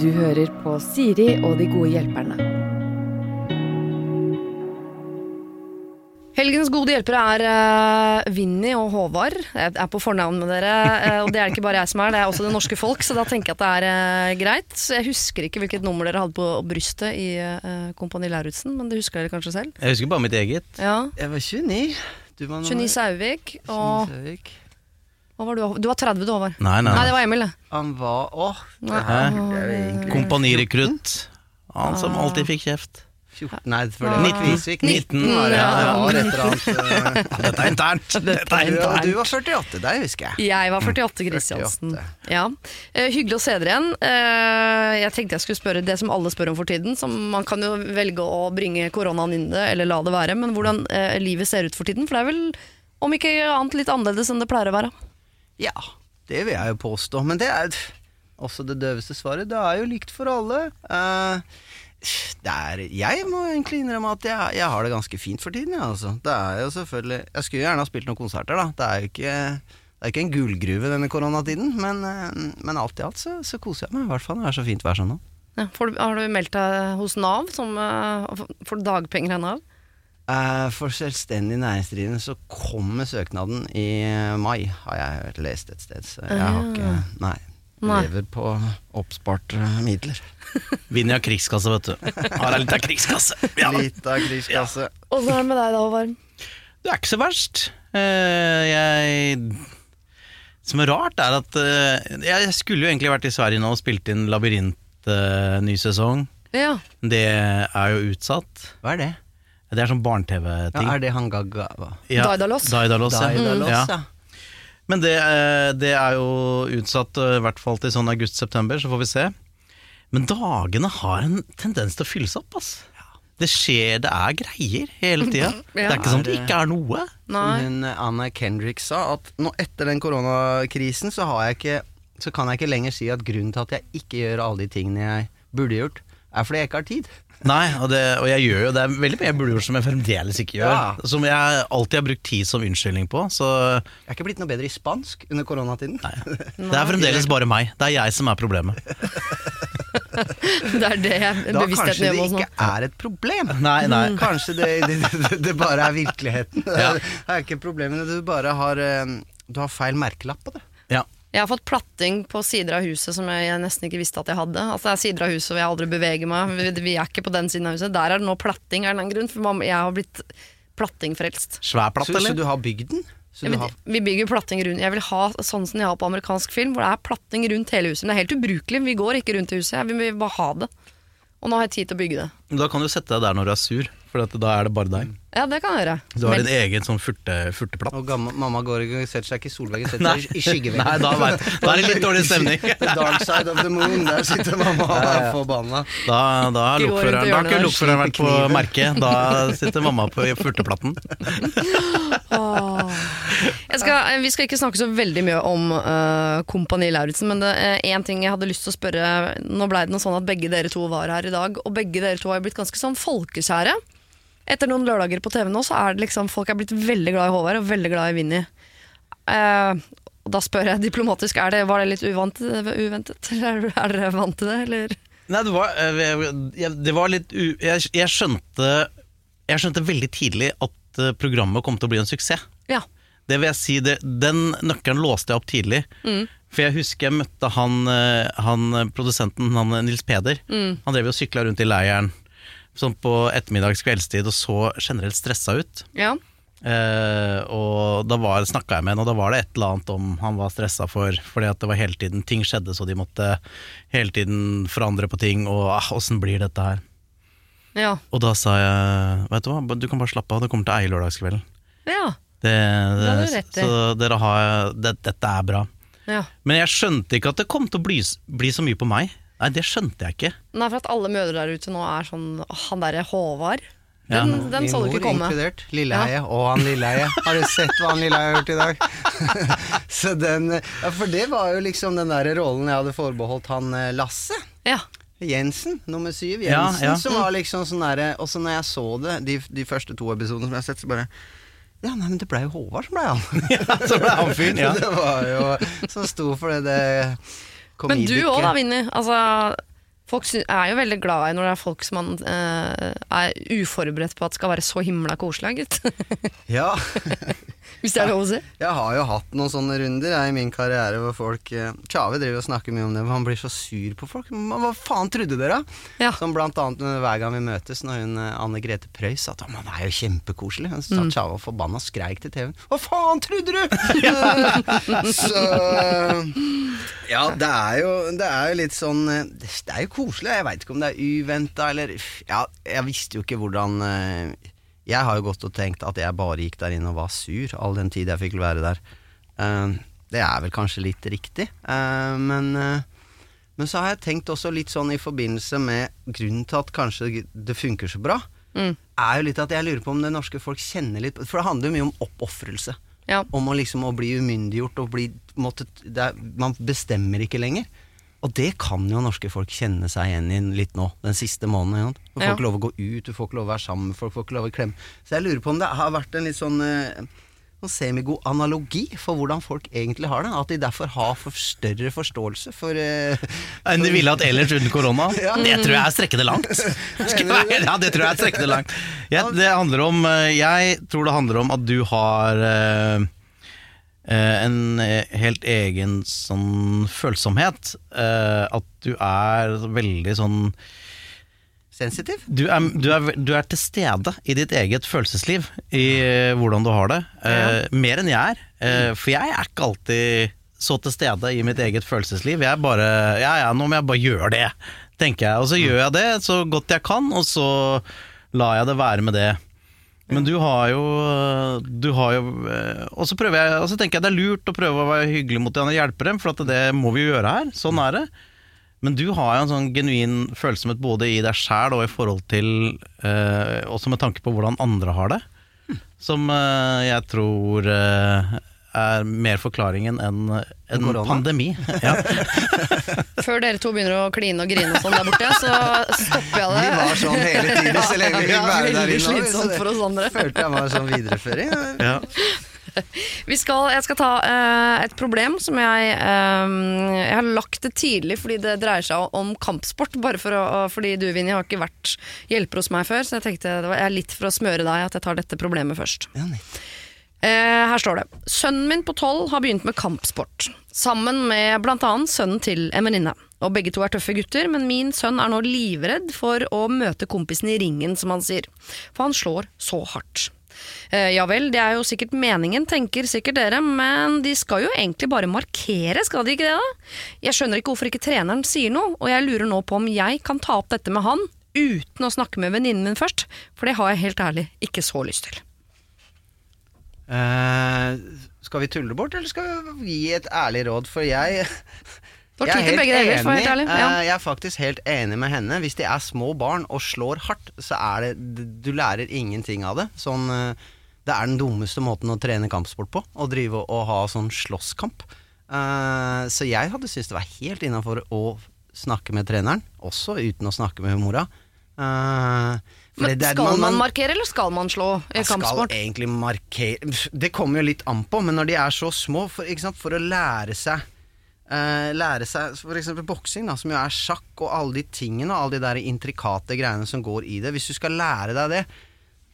Du hører på Siri og de gode hjelperne. Helgens gode hjelpere er uh, Vinni og Håvard. Jeg er på fornavn med dere, eh, og det er det ikke bare jeg som er, det er også det norske folk, så da tenker jeg at det er eh, greit. Så jeg husker ikke hvilket nummer dere hadde på brystet i uh, Kompani Lauritzen, men det husker dere kanskje selv? Jeg husker bare mitt eget. Ja. Jeg var 29. Du var 29 Sauvik, og 29 Sauvik. Hva var du? Du var 30 du, Håvard. Nei, nei. Nei, det var Emil, det. Han var Åh, det her er egentlig Kompanirekrutt. Han som alltid fikk kjeft. 14 Nei, for det Ah. var Kvisvik. 19, 19 var det. ja. Ja, det var et eller annet. eh, Dette er internt. Dette er Du, internt. du var 48, det husker jeg. Jeg var 48, Kristiansen. Ja. Uh, hyggelig å se dere igjen. Uh, jeg tenkte jeg skulle spørre det som alle spør om for tiden. Som man kan jo velge å bringe koronaen inn det, eller la det være. Men hvordan uh, livet ser ut for tiden. For det er vel, om ikke annet, litt annerledes enn det pleier å være. Ja, det vil jeg jo påstå. Men det er også det døveste svaret. Det er jo likt for alle. Uh, det er, jeg må egentlig innrømme at jeg, jeg har det ganske fint for tiden. Ja, altså. Det er jo selvfølgelig Jeg skulle gjerne ha spilt noen konserter, da. Det er jo ikke, det er ikke en gullgruve denne koronatiden. Men, eh, men alt i alt så, så koser jeg meg. I hvert fall når det er så fint vær sånn nå. Ja, har du meldt deg hos Nav? Som, eh, får du dagpenger av Nav? Eh, For selvstendig næringsdrivende så kommer søknaden i eh, mai, har jeg hørt lest et sted. Så jeg har ikke Nei. Nei. Lever på oppsparte midler. Vinner av krigskasse, vet du. Har jeg litt av krigskasse. Ja. Litt av krigskasse. Åssen er det med deg da, Håvard? Det er ikke så verst. Eh, jeg Som er rart, er at eh, Jeg skulle jo egentlig vært i Sverige nå og spilt inn Labyrint eh, ny sesong. Ja. Det er jo utsatt. Hva er det? Det er sånn Ja, barne-TV-ting. er det han ga hva? Ja, Daidalos. Daidalos, ja. Daidalos, Ja. ja. Men det, eh, det er jo utsatt eh, i hvert fall til sånn august-september, så får vi se. Men dagene har en tendens til å fylle seg opp, ass. Det skjer, det er greier hele tida. Det er ikke sånn at det ikke er noe. Hun eh, Anna Kendrick sa, at nå etter den koronakrisen så har jeg ikke Så kan jeg ikke lenger si at grunnen til at jeg ikke gjør alle de tingene jeg burde gjort, er fordi jeg ikke har tid. Nei, og, det, og jeg gjør jo det er veldig mye jeg burde gjort som jeg fremdeles ikke gjør. Ja. Som jeg alltid har brukt tid som unnskyldning på. Så Jeg er ikke blitt noe bedre i spansk under koronatiden. det er fremdeles bare meg. Det er jeg som er problemet. Det er det jeg, bevisstheten kanskje gjør Da med oss nå. ikke er et problem. Nei, nei. Kanskje det, det, det, det bare er virkeligheten. Det Ja. det er ikke problemet, du bare har eh, Du har feil merkelapp på det. Ja. Jeg har fått platting på sider av huset som jeg nesten ikke visste at jeg hadde. Altså Det er sider av huset hvor jeg aldri beveger meg. Vi, vi er ikke på den siden av huset. Der er det nå platting av en eller annen grunn, for jeg har blitt plattingfrelst. Svær platt, Så, så du har bygd den? Så Ja, du har, Vi bygger platting rundt Jeg vil ha sånn som de har på amerikansk film, hvor det er platting rundt hele huset. Men det er helt ubrukelig. Vi går ikke rundt i huset. vi vil, vil bare ha det. Og nå har jeg tid til å bygge det. Da kan du sette deg der når du er sur, for at da er det bare deg. Ja, det kan jeg gjøre. Du har Men- din egen sånn furte, furteplatt. og gamma, mamma går og setter seg ikke i solveggen, setter seg i skyggeveggen. Nei, da, vet, da er det litt dårlig stemning. Dark side of the moon, der sitter mamma og er forbanna. Da, da har Ikke lokføreren, da har ikke lokføreren vært på merket. Da sitter mamma på furteplatten. Jeg skal, vi skal ikke snakke så veldig mye om uh, Kompani Lauritzen, men én uh, ting jeg hadde lyst til å spørre Nå blei det noe sånn at begge dere to var her i dag, og begge dere to har blitt ganske sånn folkekjære. Etter noen lørdager på TV nå, så er det liksom folk er blitt veldig glad i Håvard og veldig glad i Vinni. Uh, da spør jeg diplomatisk, det, var det litt uvant, uventet? Eller er dere vant til det, eller? Nei, det var, eh, det var litt u... Jeg, jeg, skjønte, jeg skjønte veldig tidlig at eh, programmet kom til å bli en suksess. Ja. Det vil jeg si, det, Den nøkkelen låste jeg opp tidlig. For jeg husker jeg møtte han, han produsenten, han Nils Peder. Han drev og sykla rundt i leiren sånn på ettermiddags kveldstid og så generelt stressa ut. ja. Eh, og da var- snakka jeg med henne, og da var det et eller annet om han var stressa for, fordi at det var hele tiden ting skjedde, så de måtte hele tiden forandre på ting, og ah, åssen blir dette her? Ja. Og da sa jeg, vet du hva, du kan bare slappe av, det kommer til å eie lørdagskvelden. Ja. Det, det, du rett så dere har, det, dette er bra. ja. Men jeg skjønte ikke at det kom til å bli, bli så mye på meg. Nei, det skjønte jeg ikke. Nei, for at alle mødre der ute nå er sånn «Åh, Han derre Håvard. Ja. Den, den så du ikke mor komme. inkludert. Lilleheie. Og han Lilleheie. Har du sett hva han Lilleheie har gjort i dag? så den Ja, for det var jo liksom den der rollen jeg hadde forbeholdt han eh, Lasse. Ja. Jensen, nummer syv. Jensen, Ja, ja. som var liksom sånn derre Og så når jeg så det, de, de første to episodene som jeg har sett, så bare Ja, nei, men det blei jo Håvard som blei han. Ja, så ble han fyren, ja. det var jo Som sto for det, det Men du òg da, Vinni. Altså, folk er jo veldig glad i når det er folk som man eh, er uforberedt på at skal være så himla koselig, gitt. Ja. Hvis det er lov å si. Jeg har jo hatt noen sånne runder jeg, i min karriere hvor folk eh, Tjave driver og snakker mye om det, han blir så sur på folk. Hva faen trodde dere? Ja. Som blant annet hver gang vi møtes, når hun eh, Anne Grete Preus sa at han er jo kjempekoselig. Så satt Tjave og forbanna skreik til TV-en. Hva faen trodde du?! så Ja, det er jo, det er jo litt sånn eh, det er jo koselig. Jeg veit ikke om det er uventa eller Ja, jeg visste jo ikke hvordan eh, Jeg har jo gått og tenkt at jeg bare gikk der inn og var sur all den tid jeg fikk være der. Eh, det er vel kanskje litt riktig, eh, men men så har jeg tenkt også litt sånn i forbindelse med grunnen til at kanskje det funker så bra, Mm. er jo litt at jeg lurer på om det norske folk kjenner litt For det handler jo mye om oppofrelse. Ja. Om å liksom å bli umyndiggjort og bli måtte, er, Man bestemmer ikke lenger. Og det kan jo norske folk kjenne seg igjen i litt nå, den siste måneden. Du får Ja. ikke lov å gå ut, du får ikke lov å være sammen med folk, du får ikke lov å klemme. Så jeg lurer på om det har vært en litt sånn eh, sånn semigod analogi for hvordan folk egentlig har det. At de derfor har for større forståelse for eh, Enn de ville hatt ellers uten korona? Ja. Det tror jeg er strekkende langt. Ja, det tror jeg er strekkende langt. Jeg, det handler om, eh, jeg tror det handler om at du har eh, en eh, helt egen sånn følsomhet. Eh, at du er veldig sånn sensitiv. du er, du, er, du er til stede i ditt eget følelsesliv, i eh, hvordan du har det. Eh, mer enn jeg er. Eh, for jeg er ikke alltid så til stede i mitt eget følelsesliv. Jeg er bare Ja, ja, nå må jeg bare gjøre det, tenker jeg. Og så gjør jeg det så godt jeg kan, og så lar jeg det være med det. Men du har jo Du har jo eh, Og så prøver jeg Og så tenker jeg det er lurt å prøve å være hyggelig mot dem og hjelpe dem, for det må vi jo gjøre her. Sånn er det. Men du har jo en sånn genuin følsomhet både i deg sjæl og i forhold til eh, Også med tanke på hvordan andre har det. Som eh, jeg tror eh, er mer forklaringen enn en pandemi. Ja. Før dere to begynner å kline og grine og sånn der borte, så stopper jeg det. Vi var sånn hele tiden så lenge vi ville være der inne. så slitsomt det for oss andre. Følte jeg var sånn videreføring. Ja. Vi skal, jeg skal ta uh, et problem som jeg um, Jeg har lagt det tidlig fordi det dreier seg om kampsport. Bare for å, fordi du, Vinje, har ikke vært hjelper hos meg før, så jeg tenkte det var jeg er litt for å smøre deg at jeg tar dette problemet først. Ja. Eh, her står det. Sønnen min på tolv har begynt med kampsport. Sammen med bl.a. sønnen til en venninne. Og begge to er tøffe gutter, men min sønn er nå livredd for å møte kompisen i ringen, som han sier. For han slår så hardt. Eh, ja vel, det er jo sikkert meningen, tenker sikkert dere, men de skal jo egentlig bare markere, skal de ikke det da? Jeg skjønner ikke hvorfor ikke treneren sier noe, og jeg lurer nå på om jeg kan ta opp dette med han uten å snakke med venninnen min først, for det har jeg helt ærlig ikke så lyst til. Eh, skal vi tulle bort, eller skal vi gi et ærlig råd? For jeg jeg er deler, enig. ærlig. Ja. Eh, Jeg er faktisk helt enig med henne. Hvis de er små barn og slår hardt, så er det Du lærer ingenting av det. Sånn eh, Det er den dummeste måten å trene kampsport på. Å drive og ha sånn slåsskamp. Uh, Så jeg hadde syntes det var helt innafor å snakke med treneren, også uten å snakke med mora. For Men skal man, markere, eller skal man slå i kampsport? skal egentlig markere Det kommer jo litt an på, men når de er så små, for, sant, for å lære seg uh, Lære seg eksempel boksing, da, som jo er sjakk og alle de tingene og alle de der intrikate greiene som går i det. Hvis du skal lære deg det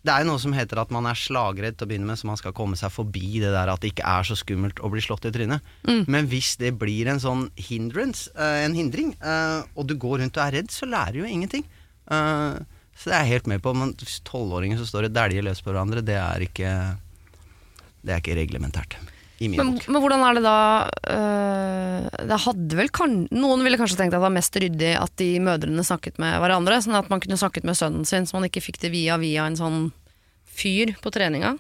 Det er jo noe som heter at man er slagredd til å begynne med, så man skal komme seg forbi det der at det ikke er så skummelt å bli slått i trynet. Men hvis det blir en sånn hindrance, uh, en hindring, uh, og du går rundt og er redd, så lærer du jo ingenting. Eh, så det er jeg helt med på. Men tolvåringer som står og dæljer løs på hverandre, det er ikke Det er ikke reglementært. I min Men, men hvordan er det da øh, Det hadde vel kan, Noen ville kanskje tenkt at det var mest ryddig at de mødrene snakket med hverandre, sånn at man kunne snakket med sønnen sin, så man ikke fikk det via via en sånn fyr på treninga.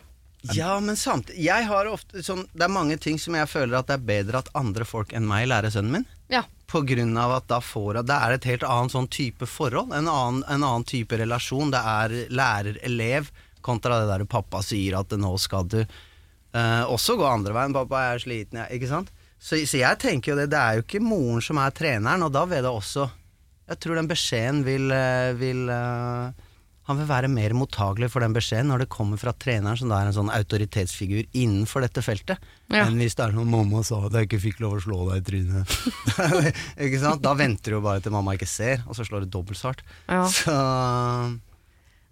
Ja, men samtidig Jeg har ofte sånn Det er mange ting som jeg føler at det er bedre at andre folk enn meg lærer sønnen min. Ja. På grunn av at da får Det er et helt annet sånn type forhold. En annen, en annen type relasjon. Det er lærer-elev kontra det der pappa sier at nå skal du eh, også gå andre veien. Pappa, jeg er sliten, jeg. Ikke sant? Så, så jeg tenker jo det. Det er jo ikke moren som er treneren, og da vil det også Jeg tror den beskjeden vil, eh, vil eh, han vil være mer mottagelig for den beskjeden når det kommer fra treneren, som da er en sånn autoritetsfigur innenfor dette feltet, Ja. enn hvis det er noen mamma sa at jeg ikke fikk lov å slå deg i trynet. ikke sant? Da venter du jo bare til mamma ikke ser, og så slår det dobbelt så hardt. Ja. Så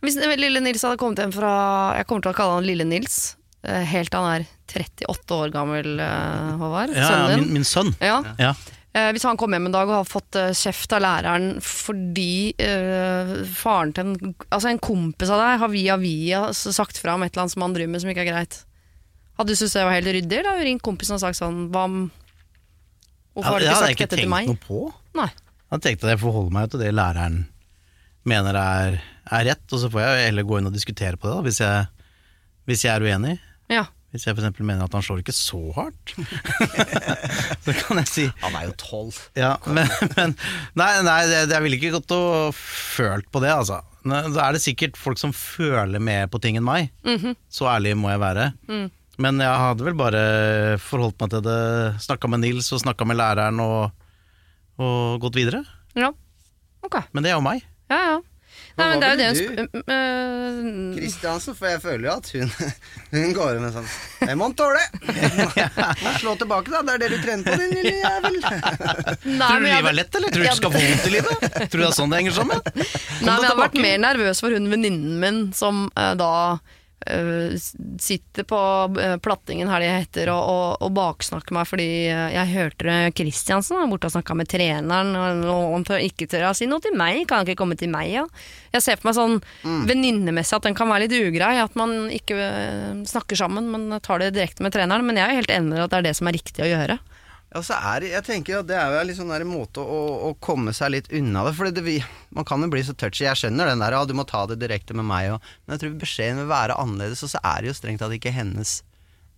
Hvis Lille Nils hadde kommet hjem fra Jeg kommer til å kalle han Lille Nils. eh, Helt til han er 38 år gammel, eh, Håvard. Ja, ja, sønnen din. min, min sønn. Ja. Ja. Eh, hvis han kom hjem en dag og har fått eh, kjeft av læreren fordi eh, faren til en, altså en kompis av deg har via via sagt fra om et eller annet som han driver med som ikke er greit. Hadde du syntes det var helt ryddig, eller hadde du ringt kompisen og sagt sånn Hva om Hvorfor har du ikke sagt ikke det hadde jeg ikke tenkt noe på. Nei. Jeg tenkt at jeg forholder meg til det læreren mener er, er rett, og så får jeg heller gå inn og diskutere på det, da, hvis jeg, hvis jeg er uenig. Ja. Hvis jeg f.eks. mener at han slår ikke så hardt, så kan jeg si Han er jo tolv. ja, men, men Nei, nei det, det, jeg ville ikke gått og følt på det, altså. Da er det sikkert folk som føler mer på ting enn meg. Så ærlig må jeg være. Men jeg hadde vel bare forholdt meg til det, snakka med Nils og snakka med læreren og, og gått videre. ja. Ok. Men det er jo meg. Ja, ja. Nei, men det er jo det hun sp- øh, Kristiansen, for jeg føler jo at hun, hun går med sånn Det må han tåle! Må slå tilbake, da. Det er det du trener på, din lille jævel. Nei, Tror du livet er lett, eller? Tror du du skal få vondt i livet? Tror du det er sånn det henger sammen? Nei, men jeg har vært mer nervøs for hun venninnen min som uh, da eh, sitter på eh, plattingen her det heter og, og, og baksnakker meg fordi eh, jeg hørte Kristiansen var borte og snakka med treneren, og, han ikke tør å si noe til meg, kan han ikke komme til meg, ja? Jeg ser for meg sånn venninnemessig at den kan være litt ugrei, at man ikke eh, snakker sammen, men tar det direkte med treneren. Men jeg er helt enig med at det er det som er riktig å gjøre. Ja, så er, jeg tenker at Det er jo en sånn der måte å, å komme seg litt unna det. For man kan jo bli så touchy. Jeg skjønner den der, ja, du må ta det direkte med meg. Og, men jeg tror beskjeden vil være annerledes. Og så er det jo strengt tatt ikke hennes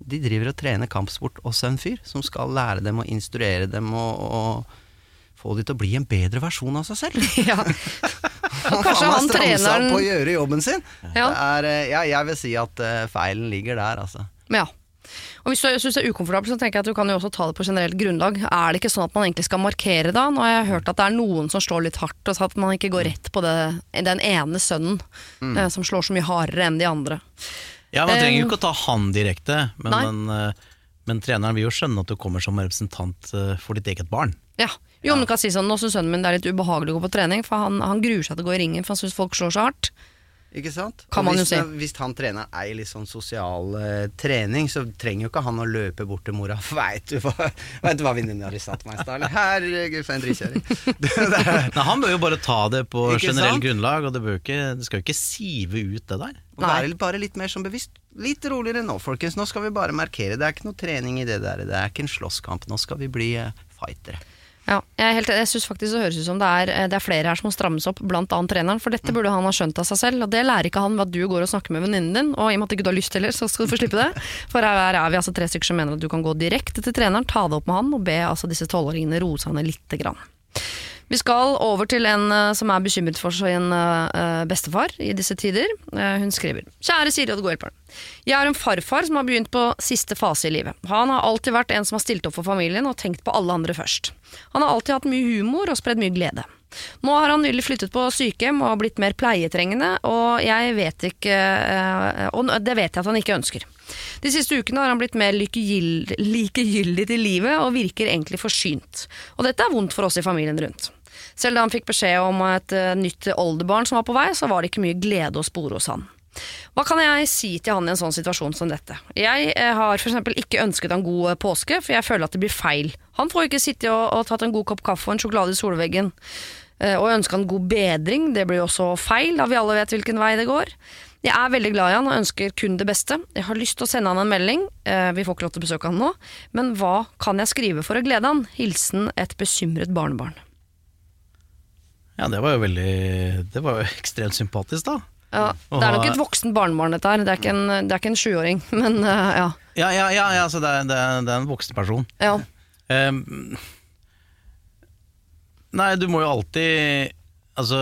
De driver og trener kampsport, også en fyr, som skal lære dem og instruere dem og, og få de til å bli en bedre versjon av seg selv. Ja. Og kanskje han treneren- på å gjøre jobben sin. Ja. Det er, eh, ja, jeg vil si at eh, feilen ligger der, altså. Ja. Og Hvis du syns det er ukomfortabelt, så tenker jeg at du kan jo også ta det på generelt grunnlag. Er det ikke sånn at man egentlig skal markere da? Nå har jeg hørt at det er noen som slår litt hardt, og at man ikke går rett på det, den ene sønnen Mm. eh, som slår så mye hardere enn de andre. Ja, Man trenger Eh, jo ikke å ta han direkte, men, men, eh, men treneren vil jo skjønne at du kommer som representant eh, for ditt eget barn. Ja. Jo, du kan si sånn, Nå syns sønnen min det er litt ubehagelig å gå på trening, for han, han gruer seg til å gå i ringen, for han syns folk slår så hardt. Ikke sant? Kan man jo hvis, si. Hvis han trener ei litt sånn sosial uh, trening, så trenger jo ikke han å løpe bort til mora. Veit du hva, vet du hva venninna di satt meg i stad? Herregud, for en er- Nei, Han bør jo bare ta det på sant? grunnlag, og det, bør ikke, det skal jo ikke sive ut det der. Og være bare litt mer sånn bevisst. Litt roligere nå, folkens. Nå skal vi bare markere. Det er ikke noe trening i det der. Det er ikke en slåsskamp. Nå skal vi bli uh, fightere. Ja, jeg, helt, jeg synes faktisk det høres ut som det er, eh, det er flere her som må strammes opp, blant annet treneren, for dette burde han ha skjønt av seg selv, og det lærer ikke han ved at du går og snakker med venninnen din, og i og med at ikke du har lyst heller, så skal du få slippe det. For her er vi altså tre stykker som mener at du kan gå direkte til treneren, ta det opp med han, og be altså disse tolvåringene roe seg ned lite grann. Vi skal over til en eh, som er bekymret for sin eh, bestefar i disse tider. Eh, hun skriver Kjære Siri og det gode hjelperen. Jeg har en farfar som har begynt på siste fase i livet. Han har alltid vært en som har stilt opp for familien og tenkt på alle andre først. Han har alltid hatt mye humor og spredd mye glede. Nå har han nylig flyttet på sykehjem og blitt mer pleietrengende, og jeg vet ikke eh, Og det vet jeg at han ikke ønsker. De siste ukene har han blitt mer likegyldig til livet og virker egentlig forsynt. Og dette er vondt for oss i familien rundt. Selv da han fikk beskjed om et eh, nytt oldebarn som var på vei, så var det ikke mye glede å spore hos han. Hva kan jeg si til han i en sånn situasjon som dette? Jeg eh, har f.eks. ikke ønsket han god eh, påske, for jeg føler at det blir feil. Han får ikke sitte og, og tatt en god kopp kaffe og en sjokolade i solveggen. Og ønske han god bedring, det blir jo også feil, da vi alle vet hvilken vei det går. Jeg er veldig glad i han og ønsker kun det beste. Jeg har lyst til å sende han en melding, vi får ikke lov til å besøke han nå, men hva kan jeg skrive for å glede han? Hilsen et bekymret barnebarn. Ja, det var jo veldig Det var jo ekstremt sympatisk, da. Ja, det er nok et voksen barnebarn dette her, det er ikke en, det er ikke en sjuåring, men uh, ja. Ja, ja, ja, ja så det er, det, er, det er en voksen person. ja. Um, nei, du må jo alltid Altså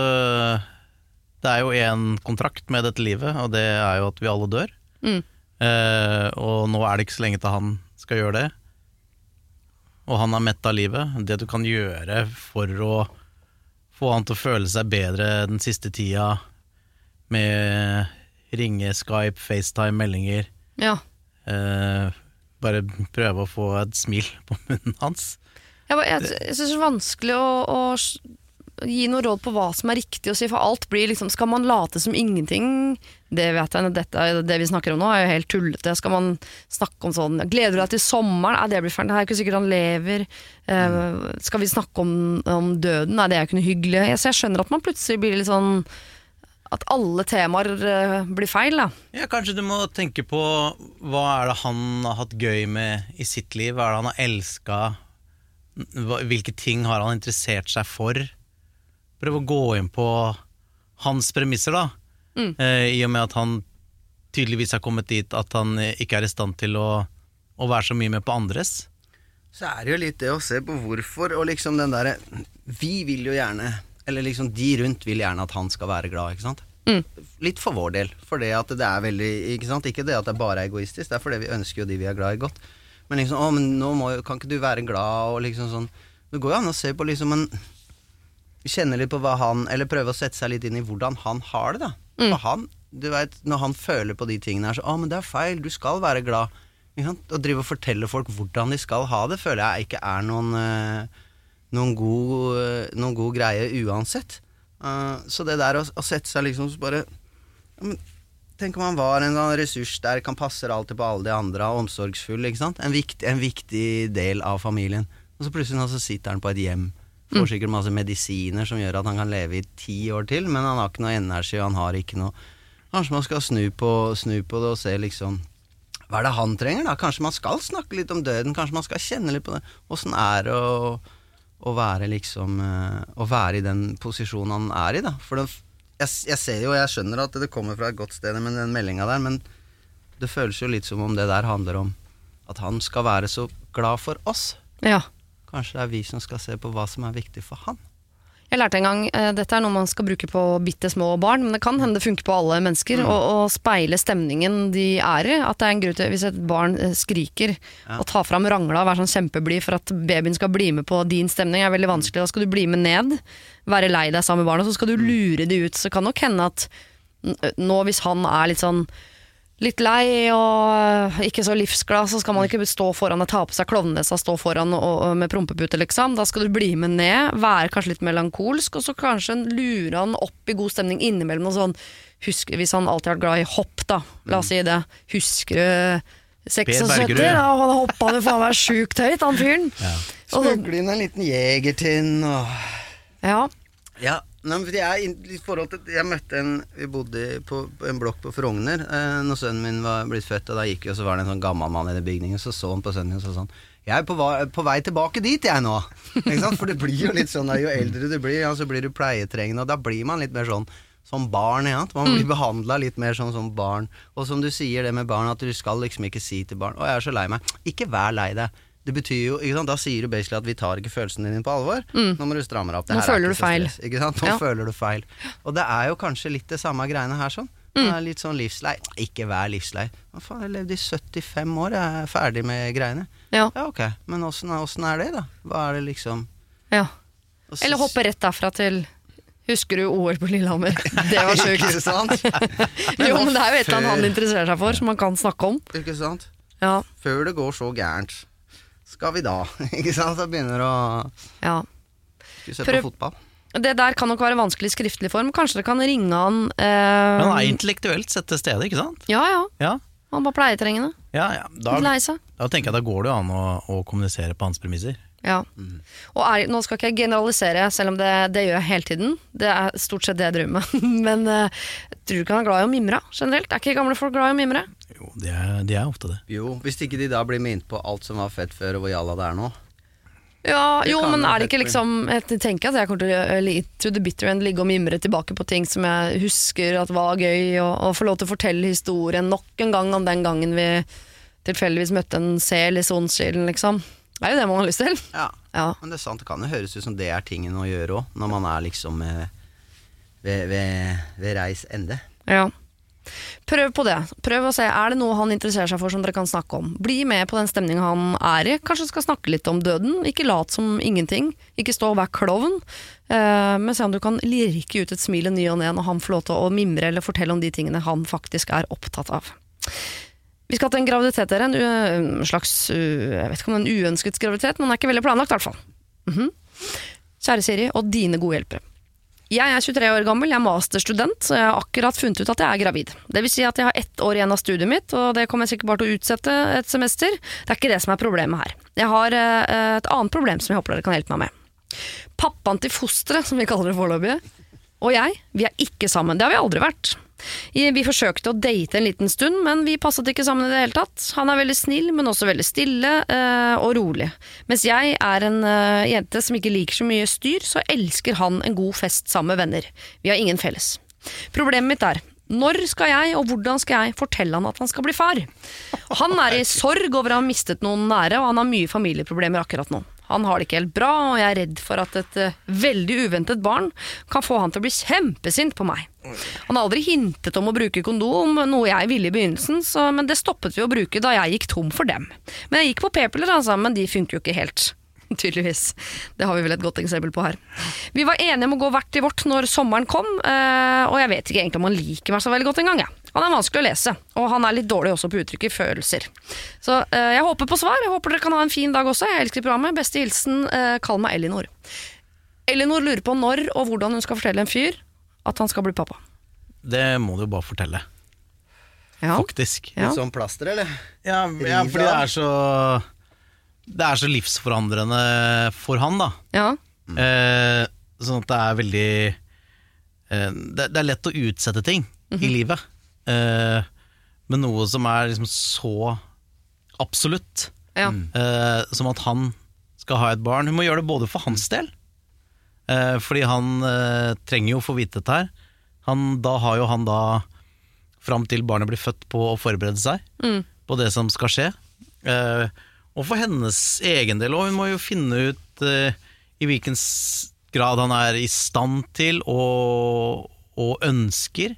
Det er jo én kontrakt med dette livet, og det er jo at vi alle dør. Mm. Uh, og nå er det ikke så lenge til han skal gjøre det. Og han er mett av livet. Det du kan gjøre for å få han til å føle seg bedre den siste tida med ringe, Skype, FaceTime, meldinger. Ja. Eh, bare prøve å få et smil på munnen hans. Jeg, jeg, jeg syns det er vanskelig å, å gi noe råd på hva som er riktig å si, for alt blir liksom Skal man late som ingenting? Det vet jeg, dette, det vi snakker om nå, er jo helt tullete. Skal man snakke om sånn Gleder du deg til sommeren? Nei, det blir fælt. Det er ikke sikkert han lever. Eh, skal vi snakke om, om døden? Nei, det er jo ikke noe hyggelig. Så jeg skjønner at man plutselig blir litt sånn At alle temaer eh, blir feil, da. Ja, Kanskje du må tenke på hva er det han har hatt gøy med i sitt liv? Hva er det han har elska? Hvilke ting har han interessert seg for? Prøv å gå inn på hans premisser, da. Eh, I og med at han tydeligvis har kommet dit at han eh, ikke er i stand til å, å være så mye med på andres. Så er det jo litt det å se på hvorfor, og liksom den derre Vi vil jo gjerne Eller liksom de rundt vil gjerne at han skal være glad, ikke sant? Litt for vår del. For det at det er veldig Ikke sant? Ikke det at det bare er egoistisk, det er fordi vi ønsker jo de vi er glad i, godt. Men liksom Å, men nå må jo Kan ikke du være glad, og liksom sånn Det går jo an å se på liksom en Kjenne litt på hva han Eller prøve å sette seg litt inn i hvordan han har det, da. For han Du vet, når han føler på de tingene her, så Å, men det er feil, du skal være glad. Å drive og fortelle folk hvordan de skal ha det, føler jeg ikke er noen eh, noen god, eh, noen god greie uansett. Eh, så det der å, å sette seg liksom så bare ja, Tenk om han var en sånn der, han passer alltid på alle de andre, omsorgsfull. En, vikt, en viktig del av familien. Og så plutselig så sitter han på et hjem. Får sikkert masse medisiner som gjør at han kan leve i ti år til, men han har ikke noe energi, og han har ikke noe Kanskje man skal snu på, snu på det og se liksom hva er det han trenger, da? Kanskje man skal snakke litt om døden? Kanskje man skal kjenne litt på det? Åssen er det å, å være liksom eh, Å være i den posisjonen han er i, da? For det, jeg, jeg ser jo, jeg skjønner at det kommer fra et godt sted med den meldinga der, men det føles jo litt som om det der handler om at han skal være så glad for oss. Ja. Kanskje det er vi som skal se på hva som er viktig for han. Jeg lærte en gang, eh, Dette er noe man skal bruke på bitte små barn, men det kan hende det funker på alle mennesker. Å mm. speile stemningen de er i. At det er en grunn til Hvis et barn eh, skriker, Ja. og ta fram rangla og være sånn kjempeblid for at babyen skal bli med på din stemning, er veldig vanskelig. Da skal du bli med ned, være lei deg sammen med barna, så skal du lure de ut. Så kan nok hende at nå, hvis han er litt sånn litt lei og ikke så livsglad, så skal man ikke stå foran og ta på seg klovnenesa, stå foran og, og med prompepute, liksom. Da skal du bli med ned, være kanskje litt melankolsk, og så kanskje lure han opp i god stemning innimellom Og sånn husk, Hvis han alltid har vært glad i hopp, da, la oss si det. Husker du 76? da, Da han hoppa jo faen meg sjukt høyt, han fyren. Ja. Smugle inn en liten jegertinn og Ja. Ja, nei, for jeg, i forhold til, jeg møtte en Vi bodde på, på en blokk på Frogner eh, Når sønnen min var blitt født, og da gikk vi, og så var det en sånn gammel mann i den bygningen. Så så han på sønnen min og så han Jeg er på, på vei tilbake dit, jeg nå. Ikke sant? For det blir jo litt sånn da, jo eldre du blir, ja, så blir du pleietrengende, og da blir man litt mer sånn som barn. Ja. Man blir behandla litt mer sånn som barn. Og som du sier det med barn, at du skal liksom ikke si til barn 'Å, jeg er så lei meg'. Ikke vær lei deg. Det betyr jo, ikke sant? Da sier du basically at vi tar ikke følelsene dine på alvor. Nå må du stramme deg opp. Det Nå er føler du feil. stress, Ikke sant? Nå Ja. føler du feil. Og det er jo kanskje litt det samme greiene her sånn. Mm. Litt sånn livslei. Ikke vær livslei. Hva faen, jeg levde i 75 år, jeg er ferdig med greiene. ja. Ja, ok, men åssen er det, da? Hva er det liksom ja. Også, Eller hoppe rett derfra til Husker du OL på Lillehammer? Det var sjukt. Ikke sant? Jo, men det er jo et eller annet han interesserer seg for, som han kan snakke om. Ikke sant? Ja, Før det går så gærent, skal vi da? Ikke sant? Så begynner å ja. Se på fotball? Det der kan nok være vanskelig i skriftlig form. Kanskje dere kan ringe han eh, Men han er intellektuelt sett til stede, ikke sant? Ja, ja. Ja, Han var pleietrengende. ja, ja. Da, Litt lei seg. da tenker jeg da går det jo an å, å kommunisere på hans premisser. Ja. Og er, nå skal ikke jeg generalisere, selv om det, det gjør jeg hele tiden. Det er stort sett det jeg driver med. Men eh, tror du ikke han er glad i å mimre generelt? Er ikke gamle folk glad i å mimre? Jo, de er, de er ofte det. Jo, hvis ikke de da blir minnet på alt som var fett før, og hvor jalla det er nå. Ja, jo, men er det ikke liksom Jeg tenker at jeg kommer til å gjøre li- to the bitter end ligge og mimre tilbake på ting som jeg husker at var gøy, og, og få lov til å fortelle historien nok en gang om den gangen vi tilfeldigvis møtte en sel i Sonskilden, liksom. Det er jo det man har lyst til. Ja, Ja. Men det er sant, det kan jo høres ut som det er tingen å gjøre òg, når man er liksom eh, ved, ved, ved reis ende. ja. Prøv på det. Prøv å se, Er det noe han interesserer seg for som dere kan snakke om? Bli med på den stemninga han er i. Kanskje skal snakke litt om døden. Ikke lat som ingenting. Ikke stå og vær klovn. Eh, men se om du kan lirke ut et smil i ny og ne når han får lov til å mimre eller fortelle om de tingene han faktisk er opptatt av. Vi skal til en graviditet, dere. En, slags Jeg vet ikke om det er en uønsket graviditet, men den er ikke veldig planlagt, i hvert fall. Mhm. Kjære Siri og dine gode hjelpere. Jeg er 23 år gammel, jeg er masterstudent, så jeg har akkurat funnet ut at jeg er gravid. Det vil si at jeg har ett år igjen av studiet mitt, og det kommer jeg sikkert bare til å utsette et semester. Det er ikke det som er problemet her. Jeg har eh, et annet problem som jeg håper dere kan hjelpe meg med. Pappaen til fosteret, som vi kaller det foreløpig, og jeg, vi er ikke sammen. Det har vi aldri vært. Vi forsøkte å date en liten stund, men vi passet ikke sammen i det hele tatt. Han er veldig snill, men også veldig stille eh, og rolig. Mens jeg er en eh, jente som ikke liker så mye styr, så elsker han en god fest sammen med venner. Vi har ingen felles. Problemet mitt er når skal jeg, og hvordan skal jeg, fortelle han at han skal bli far? Han er i sorg over å ha mistet noen nære, og han har mye familieproblemer akkurat nå. Han har det ikke helt bra, og jeg er redd for at et eh, veldig uventet barn kan få han til å bli kjempesint på meg. Han har aldri hintet om å bruke kondom, noe jeg ville i begynnelsen, så, men det stoppet vi å bruke da jeg gikk tom for dem. Men jeg gikk på p-piller, altså, men de funker jo ikke helt. Tydeligvis. Det har vi vel et godt eksempel på her. Vi var enige om å gå hvert til vårt når sommeren kom, eh, og jeg vet ikke egentlig om han liker meg så veldig godt engang. jeg. Han er vanskelig å lese, og han er litt dårlig også på å uttrykke følelser. Så eh, jeg håper på svar. Jeg håper dere kan ha en fin dag også. Jeg elsker programmet. Beste hilsen, eh, kall meg Elinor. Elinor lurer på når og hvordan hun skal fortelle en fyr at han skal bli pappa. Det må du jo bare fortelle, Ja. faktisk. Ja. Litt sånn plaster, eller? Ja, ja fordi det er så Det er så livsforandrende for han, da. ja. Eh, sånn at det er veldig eh, det, det er lett å utsette ting i livet. Eh, med noe som er liksom så absolutt, ja. eh, som at han skal ha et barn. Hun må gjøre det både for hans del, eh, fordi han eh, trenger jo å få vite dette her. Han, da har jo han da fram til barnet blir født på å forberede seg Mm. på det som skal skje. Eh, og for hennes egen del òg, hun må jo finne ut eh, i hvilken grad han er i stand til og, og ønsker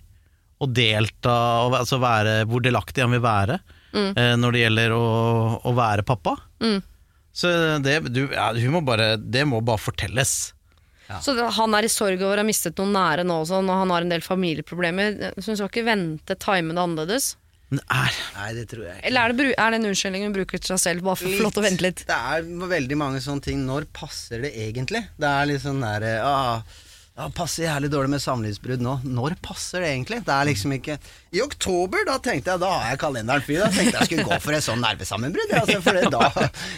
å delta, og, altså være, hvor delaktig han vil være eh, når det gjelder å, å være pappa. Mm. Så det, du, ja, hun må bare, det må bare fortelles. Så det, han er i sorg over å ha mistet noen nære nå også, når han har en del familieproblemer. Så hun skal ikke vente, time det annerledes? Er Nei, det tror jeg ikke. Eller er det, bru- er det en unnskyldning hun bruker til seg selv, bare for til å vente litt? Det er veldig mange sånne ting. Når passer det egentlig? Det er litt sånn derre ah, ja, Passer jævlig dårlig med samlivsbrudd nå. Når passer det egentlig? Det er liksom ikke I oktober, da tenkte jeg Da har jeg kalenderen fri. Da tenkte jeg skulle gå for et sånn nervesammenbrudd. Altså, for det da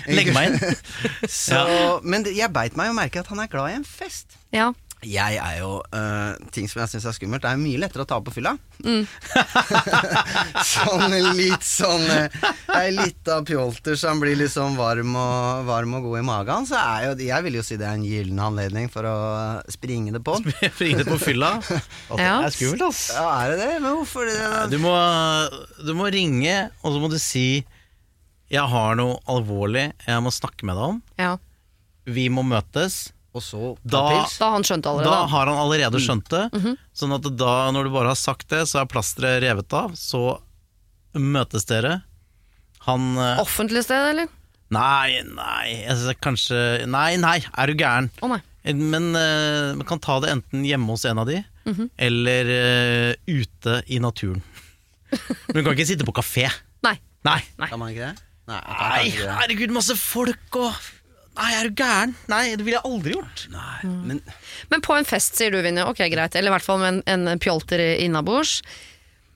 Legg meg inn. Så, Men jeg beit meg jo merke at han er glad i en fest. Ja. Jeg er jo uh, Ting som jeg syns er skummelt, det er mye lettere å ta på fylla. sånn litt sånn Ei lita litt av pjolter som blir litt sånn varm og, varm og god i magen. Så er jo Jeg vil jo si det er en gyllen anledning for å springe det på. Ringe på fylla. Og det Ja. er skummelt, ass. Ja, er det det? Men hvorfor det? da? Du må, du må ringe, og så må du si 'Jeg har noe alvorlig jeg må snakke med deg om'. ja. Vi må møtes. Og så Da- pils? Da har han det Da allerede. har han allerede skjønt det. Sånn at da, når du bare har sagt det, så er plasteret revet av. Så møtes dere. Han eh, Offentlig sted, eller? Nei, nei, altså, kanskje Nei, nei, er du gæren? Oh, nei. Men uh, man kan ta det enten hjemme hos en av de, eller uh, ute i naturen. Men du kan ikke sitte på kafé. Nei. Nei. Kan man ikke det? Nei, Nei, herregud, masse folk og Nei, er du gæren? Nei, det ville jeg aldri gjort. Nei, men Men på en fest, sier du, Vinje. Ok, greit. Eller i hvert fall med en, en pjolter innabords.